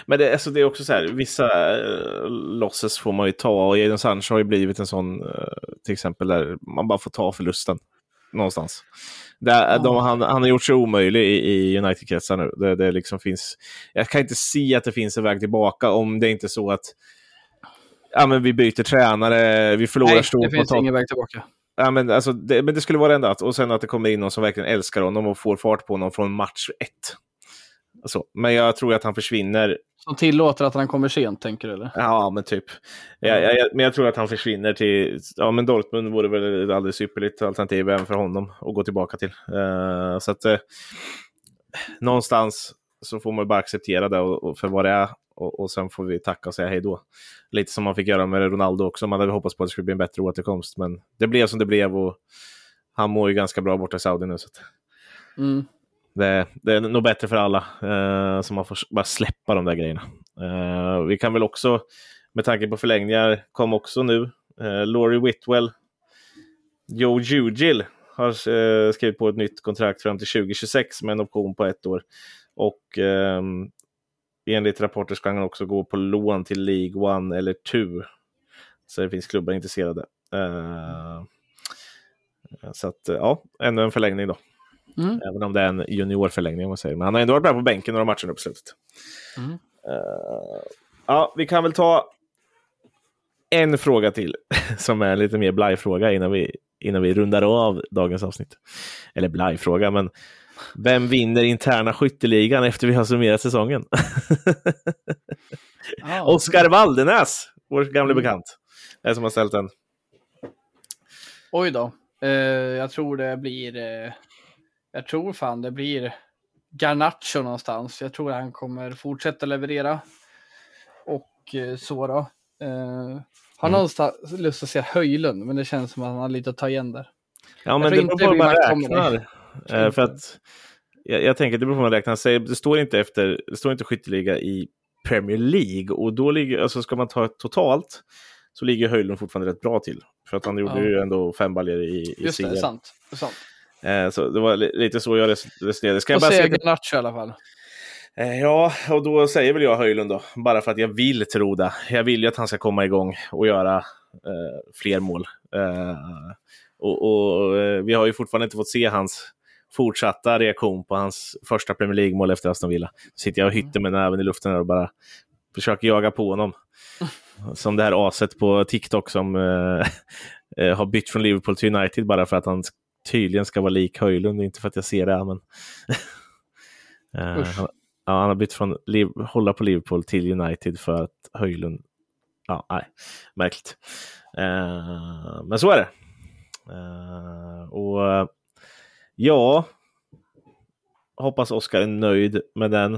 Men det, alltså det är också så här, vissa uh, losses får man ju ta och Jadon Sancho har ju blivit en sån, eh, till exempel, där man bara får ta förlusten någonstans. Det, de, han, han har gjort sig omöjlig i, i United-kretsar nu. Det, det liksom finns, jag kan inte se att det finns en väg tillbaka om det inte är så att ja, men vi byter tränare, vi förlorar Nej, stort det på finns ingen väg tillbaka. Ja, men, alltså, det, men det skulle vara det enda. Och sen att det kommer in någon som verkligen älskar honom och får fart på honom från match ett. Så. Men jag tror att han försvinner. Som tillåter att han kommer sent, tänker du eller? Ja, men typ. Jag, jag, men jag tror att han försvinner till... Ja, men Dortmund vore väl ett alldeles ypperligt alternativ även för honom att gå tillbaka till. Eh, så att eh, någonstans så får man bara acceptera det och, och för vad det är. Och, och sen får vi tacka och säga hej då. Lite som man fick göra med Ronaldo också. Man hade hoppats på att det skulle bli en bättre återkomst. Men det blev som det blev och han mår ju ganska bra borta i Saudi nu. Så att Mm det, det är nog bättre för alla. Eh, så man får bara släppa de där grejerna. Eh, vi kan väl också, med tanke på förlängningar, kom också nu. Eh, Laurie Whitwell, Joe Jugill, har eh, skrivit på ett nytt kontrakt fram till 2026 med en option på ett år. Och eh, enligt rapporter ska han också gå på lån till League One eller 2. Så det finns klubbar intresserade. Eh, så att, eh, ja, ännu en förlängning då. Mm. Även om det är en juniorförlängning om man säger. Men han har ändå varit bra på bänken några matcher nu på slutet. Mm. Eh, ja, vi kan väl ta en fråga till som är en lite mer blaj-fråga innan vi, innan vi rundar av dagens avsnitt. Eller blaj-fråga, men vem vinner interna skytteligan efter vi har summerat säsongen? Ja. Oskar Waldenäs, vår gamle Mm. bekant, är som har ställt den. Oj då. Eh, jag tror det blir... Eh, jag tror fan det blir Garnacho någonstans. Jag tror han kommer fortsätta leverera. Och eh, så då. Eh, har Mm. lust att säga Höjlund, men det känns som att han har lite att ta igen där. Ja, men det beror på hur man räknar. Eh, För att, jag, jag tänker att det beror på hur man räknar. Det står inte efter, det står inte skytteliga i Premier League och då ligger, alltså ska man ta totalt så ligger Höjlund fortfarande rätt bra till. För att han gjorde Ja. ju ändå fem baljor i, i Just det, det är CL. sant. Det är sant. Eh, så det var li- lite så jag res- resonerade. Ska jag bara säga seger Nacho i alla fall. Eh, Ja, och då säger väl jag Höjlund då, bara för att jag vill tro det. Jag vill ju att han ska komma igång och göra eh, fler mål. Eh, och och eh, vi har ju fortfarande inte fått se hans fortsatta reaktion på hans första Premier League-mål efter Aston Villa. Så sitter jag och hytter med näven i luften och bara försöker jaga på honom. Som det här aset på TikTok som eh, har bytt från Liverpool till United bara för att han tydligen ska vara lik Höjlund. Inte för att jag ser det, men... Eh, han- Ja, han har bytt från hålla på Liverpool till United för att Höjlund... Ja, nej, märkligt. Eh, men så är det. Eh, och ja, hoppas Oskar är nöjd med den.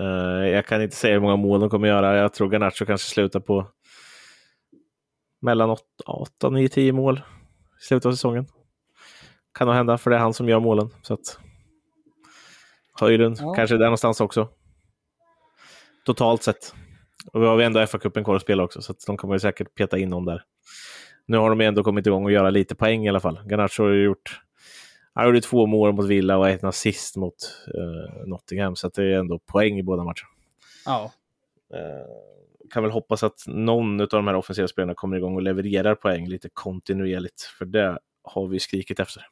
Eh, jag kan inte säga hur många mål de kommer göra. Jag tror Garnacho kanske slutar på mellan 8, 9, 10 mål i slutet av säsongen. Kan nog hända, för det är han som gör målen. Så att Höjlund Ja. kanske där någonstans också. Totalt sett. Och vi har vi ändå FA-cupen kvar att spela också, så de kommer säkert peta in någon där. Nu har de ändå kommit igång och göra lite poäng i alla fall. Garnacho har ju gjort han gjorde två mål mot Villa och ett assist mot eh, Nottingham, så det är ändå poäng i båda matcherna. Ja. Eh, kan väl hoppas att någon av de här offensiva spelarna kommer igång och levererar poäng lite kontinuerligt, för det har vi skrikit efter.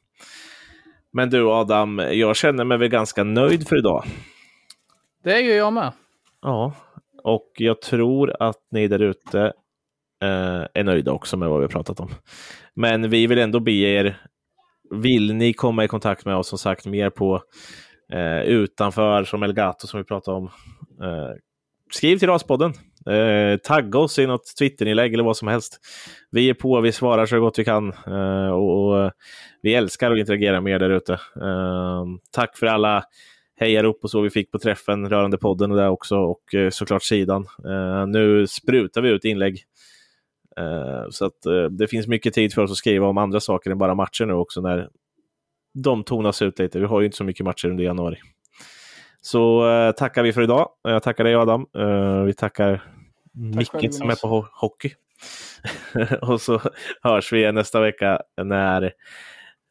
Men du Adam, jag känner mig väl ganska nöjd för idag. Det är ju jag med. Ja, och jag tror att ni där ute eh, är nöjda också med vad vi pratat om. Men vi vill ändå be er, vill ni komma i kontakt med oss som sagt mer på eh, utanför som Elgato som vi pratade om. Eh, skriv till Raspodden. Eh, tagga oss i något Twitterinlägg eller vad som helst. Vi är på, vi svarar så gott vi kan eh, och, och vi älskar att interagera med er där ute. Eh, tack för alla hejarop och så vi fick på träffen rörande podden och där också och eh, såklart sidan. Eh, nu sprutar vi ut inlägg. Eh, så att eh, det finns mycket tid för oss att skriva om andra saker än bara matcher nu också när de tonas ut lite. Vi har ju inte så mycket matcher under januari. Så eh, tackar vi för idag. Jag tackar dig Adam. Eh, vi tackar själv, Micke som är på ho- hockey. och så hörs vi nästa vecka när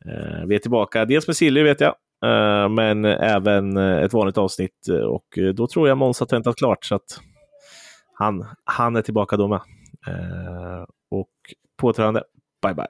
eh, vi är tillbaka. Dels med Silly vet jag, eh, men även eh, ett vanligt avsnitt. Och då tror jag Måns har tentat klart så att han, han är tillbaka då med. Eh, och på återhörande. Bye bye.